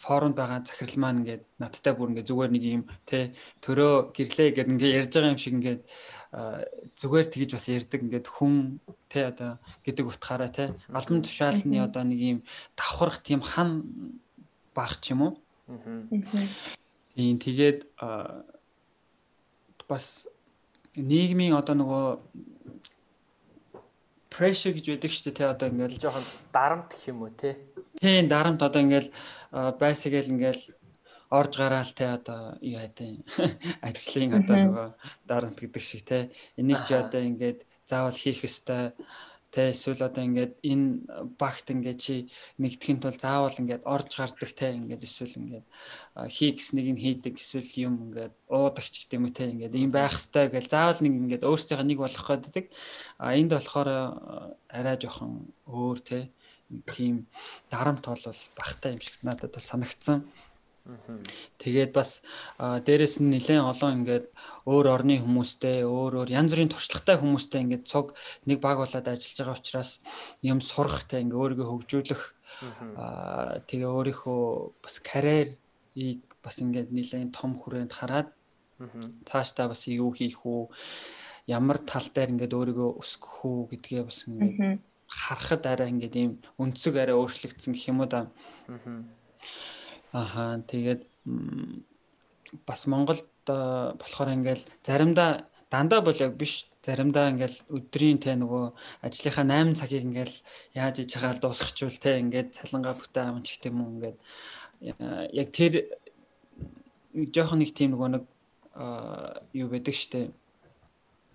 Speaker 2: форумд байгаа захирал маань ингээд надтай бүр ингээд зүгээр нэг юм те төрөө гэрлээ гэдэг ингээд ярьж байгаа юм шиг ингээд зүгээр тэгж бас ярьдаг ингээд хүн те одоо гэдэг утгаараа те албан тушаалны одоо нэг юм давхарх тийм хан баг ч юм уу. Тийм тэгээд бас нийгмийн одоо нөгөө pressure гэж байдаг шүү дээ те одоо ингээл
Speaker 1: жоохон дарамт гэх юм уу те.
Speaker 2: Тийм дарамт одоо ингээл байсагээл ингээл орж гараал те одоо юу хайтай ажлын одоо нөгөө дарамт гэдэг шиг те. Энийг чи одоо ингээд заавал хийх ёстой Тэ эсвэл одоо ингээд энэ багт ингээд чи нэгдэхин тул заавал ингээд орж гардаг те ингээд эсвэл ингээд хий гэснийг нь хийдэг эсвэл юм ингээд уудагч гэдэг юм те ингээд юм байх хэвээр гэл заавал нэг ингээд өөрсдийнхээ нэг болох гэдэг. А энд болохоор арай жоохон өөр те тийм дарамт бол багтай юм шиг надад бол санагдсан. Тэгээд бас дээрэс нь нэлээд олон ингээд өөр орны хүмүүстэй, өөр өөр янз бүрийн туршлагатай хүмүүстэй ингээд цуг нэг баг болоод ажиллаж байгаа учраас юм сурахтай ингээд өөрийгөө хөгжүүлэх тэгээ өөрийнхөө бас карьерийг бас ингээд нэлээд том хүрээнд хараад цаашдаа бас юу хийх үү, ямар тал дээр ингээд өөрийгөө өсгөх үү гэдгээ бас ингээд харахад арай ингээд ийм өнцөг арай өөрчлөгдсөн гэх юм уу да. Аа Ахаа тэгээд бас Монголд болохоор ингээл заримдаа дандаа бол яг биш заримдаа ингээл өдрийн те нөгөө ажлынхаа 8 цагийг ингээл яаж иж хагаал дуусгачвал те ингээд цалангаа бүтээ амч гэх юм уу ингээд яг тэр жоохон нэг тийм нөгөө нэг юу байдаг штэ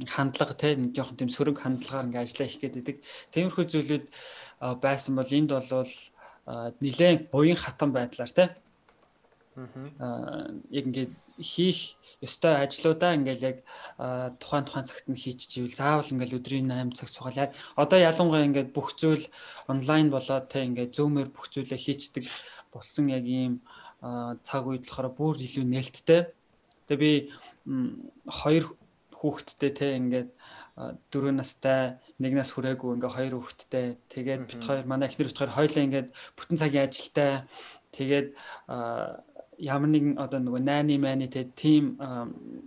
Speaker 2: хандлага те нэг жоохон тийм сөрөг хандлагаар ингээ ажиллаа их гэдэг. Тиймэрхүү зүйлүүд байсан бол энд бол нилээн буян хатан байдлаар те Аа яг ингээд хийх ёстой ажлуудаа ингээд яг тухайн тухайн цагт нь хийчихвэл заавал ингээд өдрийн 8 цаг суугаад одоо ялангуяа ингээд бүх зүйл онлайн болоод те ингээд зөөмөр бүх зүйлээ хийчдэг болсон яг ийм цаг үед болохоор бүр илүү нээлттэй. Тэгээ би хоёр хүүхэдтэй те ингээд дөрөв настай нэг нас хүрээгүй ингээ хоёр хүүхэдтэй. Тэгээд бит хоёр манай эхнэр бит хоёр хоёлаа ингээд бүтэн цагийн ажилтай тэгээд ямар нэгэн одоо нөгөө найны майны те тим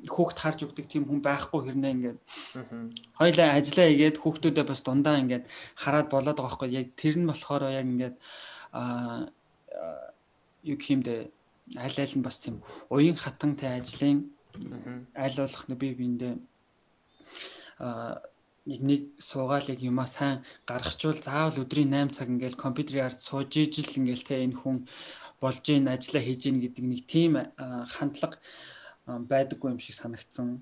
Speaker 2: хүүхд харж өгдөг тийм хүн байхгүй хэрнээ ингээд хоёлаа ажиллаа игээд хүүхдүүдээ бас дундаа ингээд хараад болоод байгаа хгүй яг тэр нь болохоор яг ингээд а юу гэмдэ аль аль нь бас тийм уян хатантай ажлын аль болох бие биендээ а нэг нэг суугаалыг юмаа сайн гаргахчвал заавал өдрийн 8 цаг ингээл компьютерийн ард сууж ижил ингээл те энэ хүн болж ийн ажиллаа хийж ийн гэдэг нэг тийм хандлага байдаггүй юм шиг санагдсан.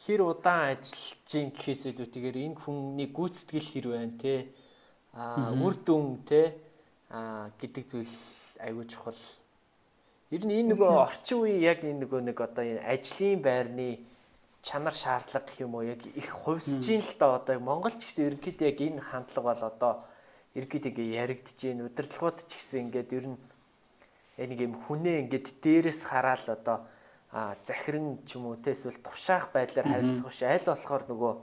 Speaker 1: Хэр удаан ажиллаж ийн гэхээс илүүтэйгээр энэ хүний гүйцэтгэл хэр байна те? А үр дүн те? А гэдэг зүйл айгүй чухал. Ер нь энэ нөгөө орчин үеийн яг энэ нөгөө нэг одоо энэ ажлын байрны чанар шаардлага гэх юм уу? Яг их хувьсж ийн л да одоо Монгол ч гэсэн ерөнхийдөө яг энэ хандлага бол одоо ингээ яригдж гин удирдлагууд ч гэсэн ингээд ер нь нэг юм хүнээ ингээд дээрээс хараал одоо захиран ч юм уу те эсвэл тушаах байдлаар харилцах биш. Аль болохоор нөгөө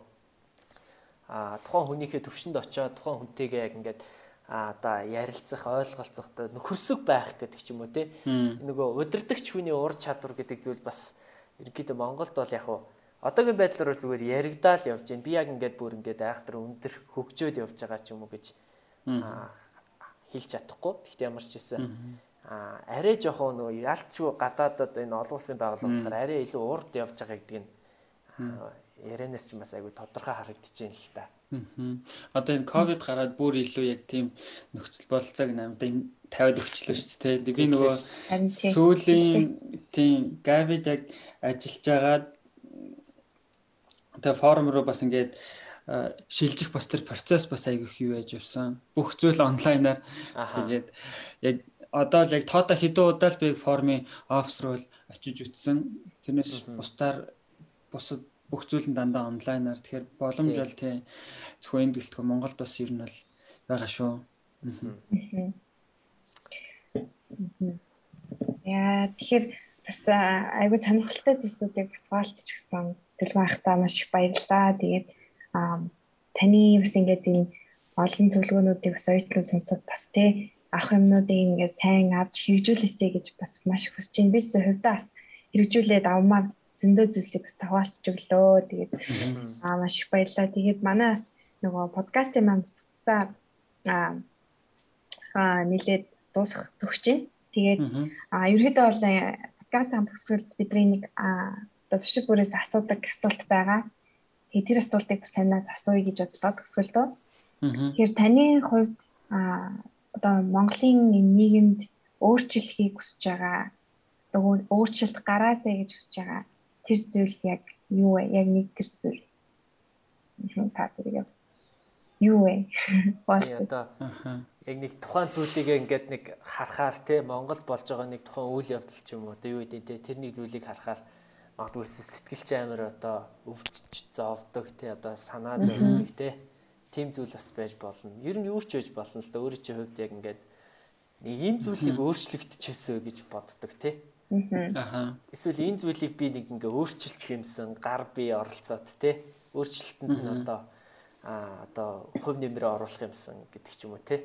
Speaker 1: а тухайн хүнийхээ төвшөнд очиод тухайн хүнтэйгээ яг ингээд одоо ярилцах ойлголцох одоо нөхөрсөг байх гэдэг ч юм уу те. Нөгөө удирдахч хүний ур чадвар гэдэг зүйл бас ерөнхийдөө Монголд бол яг уу одоогийн байдлаар бол зүгээр яригдаал явж байна би яг ингээд бүр ингээд айхтар өндөр хөгжөөд явж байгаа ч юм уу гэж хэлж чадахгүй. Гэхдээ ямар ч хэлсэн а арай жоохон нөгөө ялчгүй гадаадад энэ олон улсын байгууллага болохоор арай илүү урд явж байгаа гэдэг нь ярианаас ч бас айгүй тодорхой харагдаж байна л та.
Speaker 2: Аа. Одоо энэ ковид гараад бүр илүү яг тийм нөхцөл бололцоог намдаа 50-д өгчлөө шүү дээ. Би нөгөө сүүлийн тийм гавид яг ажиллаж байгаад тэгээ форум руу бас ингээд шилжих бас тэр процесс бас айгүй их юу яаж явсан. Бүх зүйл онлайнаар. Тэгээд яг одоо л яг тоото хэдэн удаа л би формын офс руу очиж үтсэн. Тэрнээс бусдаар бусад бүх зүйл нь дандаа онлайнаар. Тэгэхээр боломж бол тий. Зөвхөн энд гэлтгөө Монголд бас ер нь бол байгаа шүү.
Speaker 3: Яа тэгэхээр бас айгүй сонирхолтой зүйлсүүдийг бас хаалцчих төлөв байхдаа маш их баярлалаа. Тэгээд таны бас ингээд энэ олон зөвлөгөөнүүдийг бас оюутнууд сонсоод бас тий авах юмнуудыг ингээд сайн авч хэрэгжүүлээсэй гэж бас маш их хүсэж байна. Би ч хувьдаа бас хэрэгжүүлээд авмаар зөндөө зүйлсийг бас таваалцж өглөө. Тэгээд аа маш их баярлалаа. Тэгээд манай бас нөгөө подкастын маань за аа нилээд дуусах төгсөж байна. Тэгээд аа ерөөдөө бол э, подкаст хамтгсгэлд бидний нэг аа одоо зуршил бүрээс асуудаг асуулт байгаа. Тэгээд тэр асуултыг бас танаас асууя гэж бодлоо төгсгөлдөө. Тэгэхээр таны хувьд аа одоо Монголын нийгэмд өөрчлөлхийг хүсэж байгаа өөрчлөлт гараасаа гэж хүсэж байгаа тэр зүйл яг юу вэ? Яг нэг тэр зүйл. Та тэрийг бас юу вэ?
Speaker 1: Би одоо яг нэг тухайн зүйлийг ингээд нэг харахаар те Монгол болж байгаа нэг тухайн үйл явдал ч юм уу одоо юу гэдэг те тэр нэг зүйлийг харахаар магадгүй сэтгэлч амар одоо өвдөж зовдөг те одоо санаа зовдөг те тийм зүйл бас байж болно. Ер нь юу ч байж болно л да өөрөө чи хувьд яг ингээд нэг энэ зүйлийг өөрчлөгдөчихөөсөө гэж боддог те. Аа. Эсвэл энэ зүйлийг би нэг ингээ өөрчилчих юмсан гар бие оролцоод те өөрчлөлтөнд нь одоо а одоо хувь нэмрээ оруулах юмсан гэдэг ч юм уу те.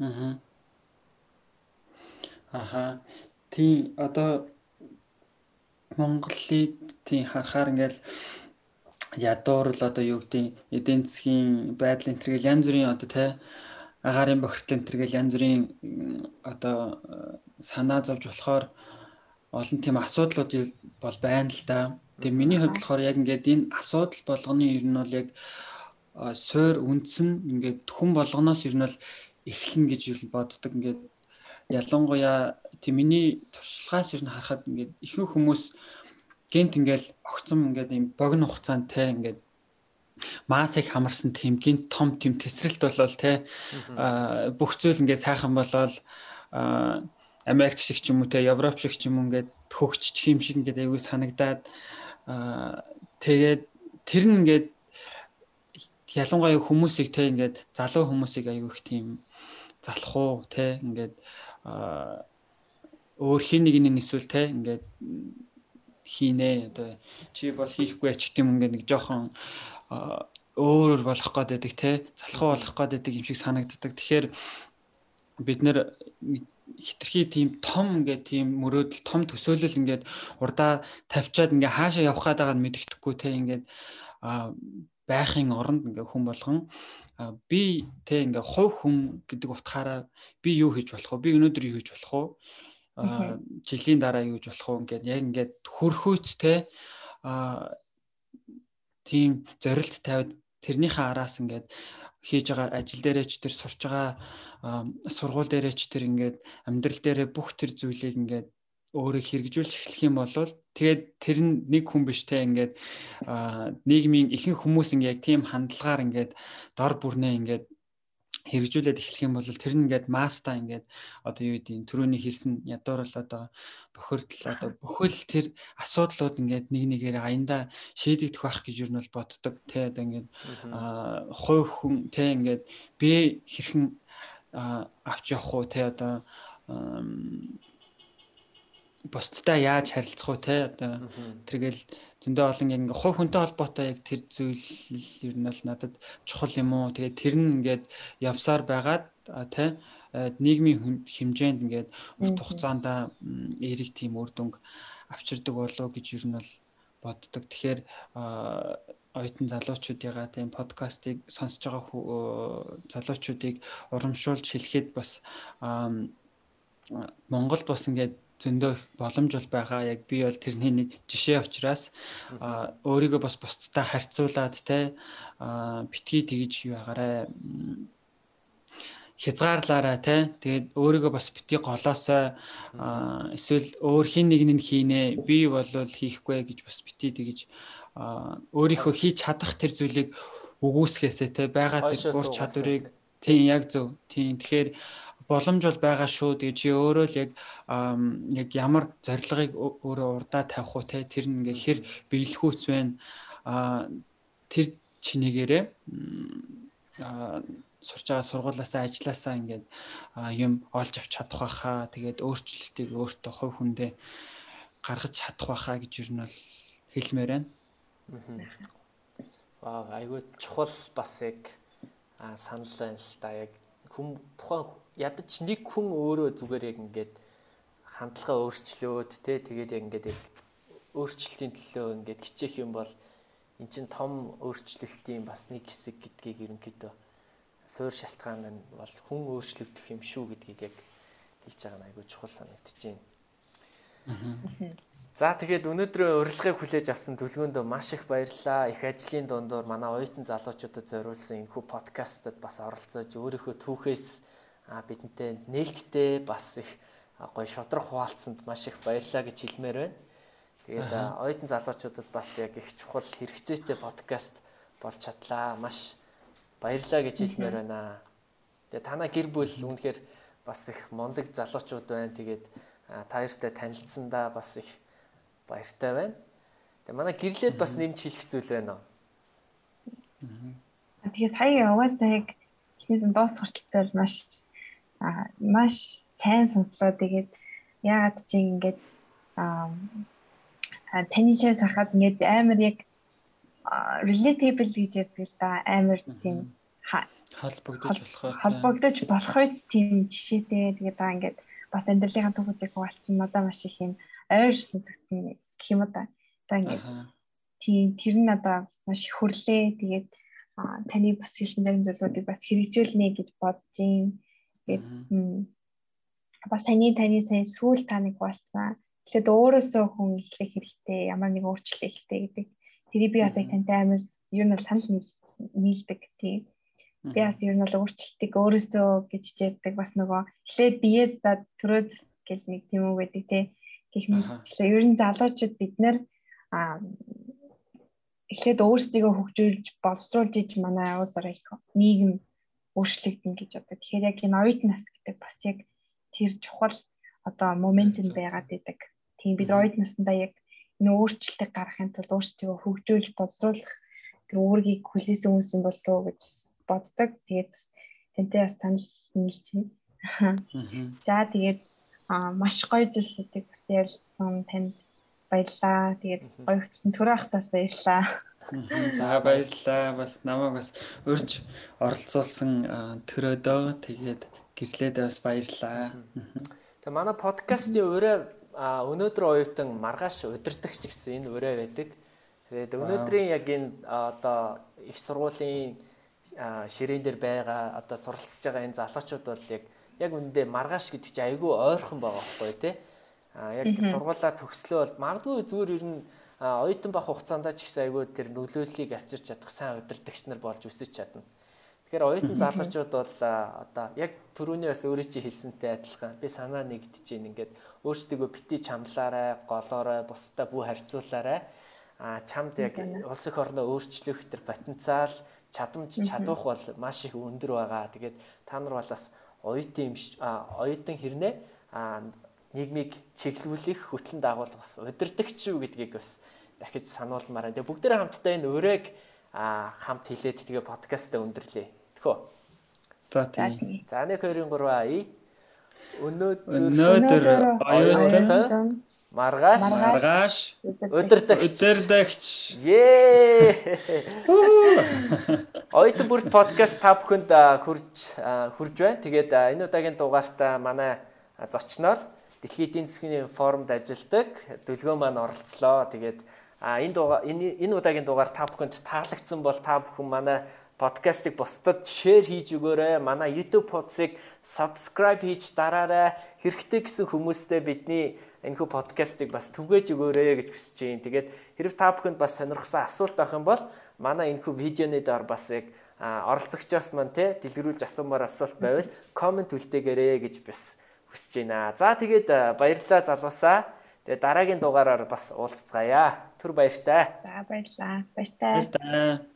Speaker 2: Аа. Аха. Тий одоо Монголыг тий харахаар ингээл ядуур л одоо юу гэдэг эдийн засгийн байдал энэ төргээл янз бүрийн одоо те агаарын бохирдол энэ төргээл янз бүрийн одоо санаа зовж болохоор олон тийм асуудлууд бол байна л да. Тэгээ миний хувьд болохоор яг ингээд энэ асуудал болгоны ер нь бол яг суур үндсэн ингээд хүн болгоноос ер нь бол эхлэн гэж юу боддог ингээд ялангуяа тийм миний туршлагаас ер нь харахад ингээд ихэнх хүмүүс гинт ингээл огцом ингээд юм богино хугацаанд те ингээд масыг хамарсан тийм гинт том тийм тесрэлт болол те. Бүх зүйл ингээд сайхан болол. Америк шиг ч юм уу те Европ шиг ч юм уу ингээд хөгжчих юм шиг ингээд аягүй санагдаад. Аа тэгээд тэр нь ингээд ялангуяа хүмүүсийг те ингээд залуу хүмүүсийг аягүй их тийм залах уу те ингээд өөр хин нэг нь эсвэл те ингээд хийнэ одоо чи бол хийхгүй ч гэдэм ингээд нэг жоохон өөр болох гээд байдаг те залхуу болох гээд байдаг юм шиг санагддаг. Тэгэхээр бид нэр хитрхи тийм том ингээд тийм мөрөөдөл том төсөөлөл ингээд урдаа тавьчаад ингээ хаашаа явах гээд байгааг мэддэхгүй те ингээд байхын оронд ингээ хүн болгон би те ингээ хувь хүн гэдэг утгаараа би юу хийж болох вэ? Би өнөөдөр юу хийж болох вэ? жилийн дараа юу гэж болох вэ? Ингээд яг ингээд хөрхөөц те тийм зорилт тавиад тэрнийхээ араас ингээд хийж байгаа ажил дээрээ ч тэр сурч байгаа сургууль дээрээ ч тэр ингээд амьдрал дээрээ бүх тэр зүйлийг ингээд өөрөө хэрэгжүүлж эхлэх юм бол тэгээд тэр нь нэг хүн биш те ингээд нийгмийн ихэнх хүмүүс ингээд яг тийм хандлагаар ингээд дор бүрнээ ингээд хэрэгжүүлээд эхлэх юм бол тэр нь ингээд маста ингээд одоо юу гэдэг түрүүний хэлсэн ядуур л одоо бохирдол одоо бүхэл тэр асуудлууд ингээд нэг нэгээр аяндаа шийдэгдэх байх гэж юу нь бол боддог те одоо ингээд хувь хүн те ингээд би хэрхэн авч явах уу те одоо бусдтай яаж харилцах уу те? Одоо тэргээл зөндөө олон яг ингээ хувь хүнтэй холбоотой яг тэр зүйл ер нь бол надад чухал юм уу? Тэгээд тэр нь ингээд явсаар байгаад те нийгмийн хэмжээнд ингээд урт хугацаанд эрэг тийм үр дүнг авчирдаг болов гэж ер нь бол боддог. Тэгэхээр оюутан залуучуудыгаа тийм подкастыг сонсож байгаа залуучуудыг урамшуулж хэлэхэд бас Монголд бас ингээд зөндөө боломж бол байгаа. Яг би бол тэрний нэг жишээ учраас өөрийгөө бас бусдтай харьцуулаад те битгий тэгж юу байгаарэ хязгаарлаараа те. Тэгээд өөрийгөө бас бити голоосоо эсвэл өөр хин нэг нь хийнэ би бол хийхгүй гэж бас бити тэгж өөрийнхөө хийж чадах тэр зүйлийг өгөөсгөөсэй те. Байгаа тэр ур чадварыг тийм яг зөв. Тийм тэгэхээр боломж бол байгаа шүү. Тэгээ чи өөрөө л яг яг ямар зорилгыг өөрөө урдаа тавих уу те тэр нь ингээ хэр биелэхүүц байна. А тэр чинийгээрээ сурч байгаа сургуулаасаа ажилласаа ингээд юм олж авч чадах байхаа тэгээд өөрчлөлтийг өөртөө хувь хүндээ гаргаж чадах байхаа гэж юу нь бол хэлмээр байна.
Speaker 1: Аа айгүй чухал бас яг санал байна л да яг хүм тухайн ядаж нэг хүн өөрөө зүгээр яг ингээд хандлагаа өөрчлөөд те тэгээд яг ингээд яг өөрчлөлтийн төлөө ингээд хичээх юм бол эн чинь том өөрчлөлтийн бас нэг хэсэг гэдгийг ерөнхийдөө суур шалтгаан нь бол хүн өөрчлөгдөх юм шүү гэдгийг яг хэлж байгаа нь айгүй чухал санагдчихээн. За тэгээд өнөөдрийн урилгыг хүлээж авсан төлгөөндөө маш их баярлалаа. Их ажлын дундуур манай оюутан залуучуудад зориулсан энэхүү подкастад бас оролцож өөрийнхөө түүхээс бидэнтэй нээлттэй бас их гоё шудрах хуваалцсанд маш их баярлалаа гэж хэлмээр байна. Тэгээд оюутан залуучуудад бас яг их чухал хэрэгцээтэй подкаст болж чадлаа. Маш баярлалаа гэж хэлмээр байна. Тэгээд танаа гэр бүл үнэхээр бас их мондөг залуучууд байна. Тэгээд та хоёртай танилцсандаа бас их баяртай байна. Тэгээд манай гэрлээд бас нэмж хэлэх зүйл байна уу?
Speaker 3: Тэгээд сая угаасаа яг нь дуус хүртэл маш а маш сайн сонслоо тэгээд яагаад чи ингээд а таны шээс харахад ингээд амар яг relatable гэж ярьдаг л да амар тийм
Speaker 2: холбогдож болохоор
Speaker 3: холбогдож болохоос тийм жишээтэй тэгээд аа ингээд бас амьдралынхаа түүхүүдийг хуваалцсан надад маш их юм ойр сонсогдсон гэх юм да. Одоо ингээд тийм тэр нь надад маш их хөрлөө. Тэгээд таны бас хэлсэн зарим зүйлүүдийг бас хэрэгжүүлнэ гэж бодож юм. Тэгээд бас таны таны сайн сүүл та нэг болсон. Тэгэхээр өөрөөсөө хүн эхлэх хэрэгтэй, ямар нэг өөрчлөлт хэрэгтэй гэдэг. Тэрийг би бас яг тантай амар юу нь бол санал нийлдэг тийм. Би бас ер нь бол өөрчлөлтийг өөрөөсөө гэж ярьдаг бас нөгөө эхлээд бие зад төрөө зас гэл нэг тийм үг байдаг тий. Гэх мэтчлээ. Ер нь залуучууд бид нэр эхлээд өөрсдийгөө хөгжүүлж боловсруулж иж манай улс орон нийгэм өөрчлөгдөн гэж одоо тэгэхээр яг энэ оюутан нас гэдэг бас яг тэр чухал одоо моментэн байгаад идэг. Тийм бид оюутан наснда яг энэ өөрчлөлтийг гаргахын тулд өөрсдөө хөгжүүлж боловсруулах тэр үүргийг хүлээсэн хүмүүс юм болов уу гэж боддог. Тэгээд тэнтэй бас санал байна. За тэгээд маш гоё зүйлсүүдийг бас ярилцсан танд баярлаа. Тэгээд гоё хөтсөн төрөө ахтаас баярлаа.
Speaker 2: За баярлалаа. Бас намайг бас өрж оролцуулсан төрөөдөө тэгээд гэрлээд бас баярлалаа.
Speaker 1: Тэгээ манай подкастын өрөө өнөөдөр оюутан маргааш удирдахч гэсэн энэ өрөө байдаг. Тэгээд өнөөдрийн яг энэ одоо их сургуулийн ширээн дээр байгаа одоо суралцж байгаа энэ залуучууд бол яг яг үндэ маргааш гэдэг чинь айгүй ойрхон байгаа байхгүй тий. А яг сургуулаа төгслөө бол магадгүй зүгээр ер нь оюутан бах хугацаанд ч ихсэн айгүй тэр нөлөөллийг авчирч чадах сайн удирдагч нар болж өсөж чадна. Тэгэхээр оюутан залуучууд бол одоо яг түрүүний бас өөрөө чи хэлсэнтэй адилхан би санаа нэгдэж гин ингээд өөрсдөө бити чамлаарай, голоорой, бусдаа бүх харьцуулаарай. А чамд яг улс их орноо өөрчлөх тэр потенциал, чадамж, чадвах бол маш их өндөр байгаа. Тэгээд та нар бол бас оюутан оюутан хэрнээ нийгмийг чиглүүлэх хөтлөн дагуулах бас удирдахч юу гэдгийг бас дахиж сануулмаар. Тэгээ бүгдээрээ хамтдаа энэ өрөөг хамт хилээд тэгээ подкастаа өндөрлөө. Тэхөө.
Speaker 2: За тийм.
Speaker 1: За 1 2 3 ая. Өнөөдөр
Speaker 2: өнөөдөр оюутан
Speaker 1: маргааш
Speaker 2: маргааш
Speaker 1: удирдахч
Speaker 2: удирдахч
Speaker 1: Ее. Оюутан бүрт подкаст та бүхэнд хурж хурж байна. Тэгээд энэ удаагийн дугаарт манай зочноор Дэлхийн эдийн засгийн форумд ажилладаг дөлгөө маань оролцлоо. Тэгээд а энэ дугаар энэ удаагийн дугаар та бүхэнд таалагдсан бол та бүхэн манай подкастыг бусдад шеэр хийж өгөөрэй. Манай YouTube podcast-ыг subscribe хийж дараарай. Хэрэгтэй гэсэн хүмүүстээ бидний энэхүү подкастыг бас түгээж өгөөрэй гэж хүсэж байна. Тэгээд хэрэг та бүхэнд бас сонирхсан асуулт байх юм бол манай энэхүү видеоны доор бас яг оролцогчоос маань те дэлгэрүүлж асуумаар асуулт байвал комент үлдээгээрэй гэж бас хүсэж байна. За тэгээд баярлалаа залуусаа. Тэгээ дараагийн дугаараар бас уулзцаая. Түр баяртай.
Speaker 3: За баярлалаа. Баяртай.
Speaker 2: Баяртай.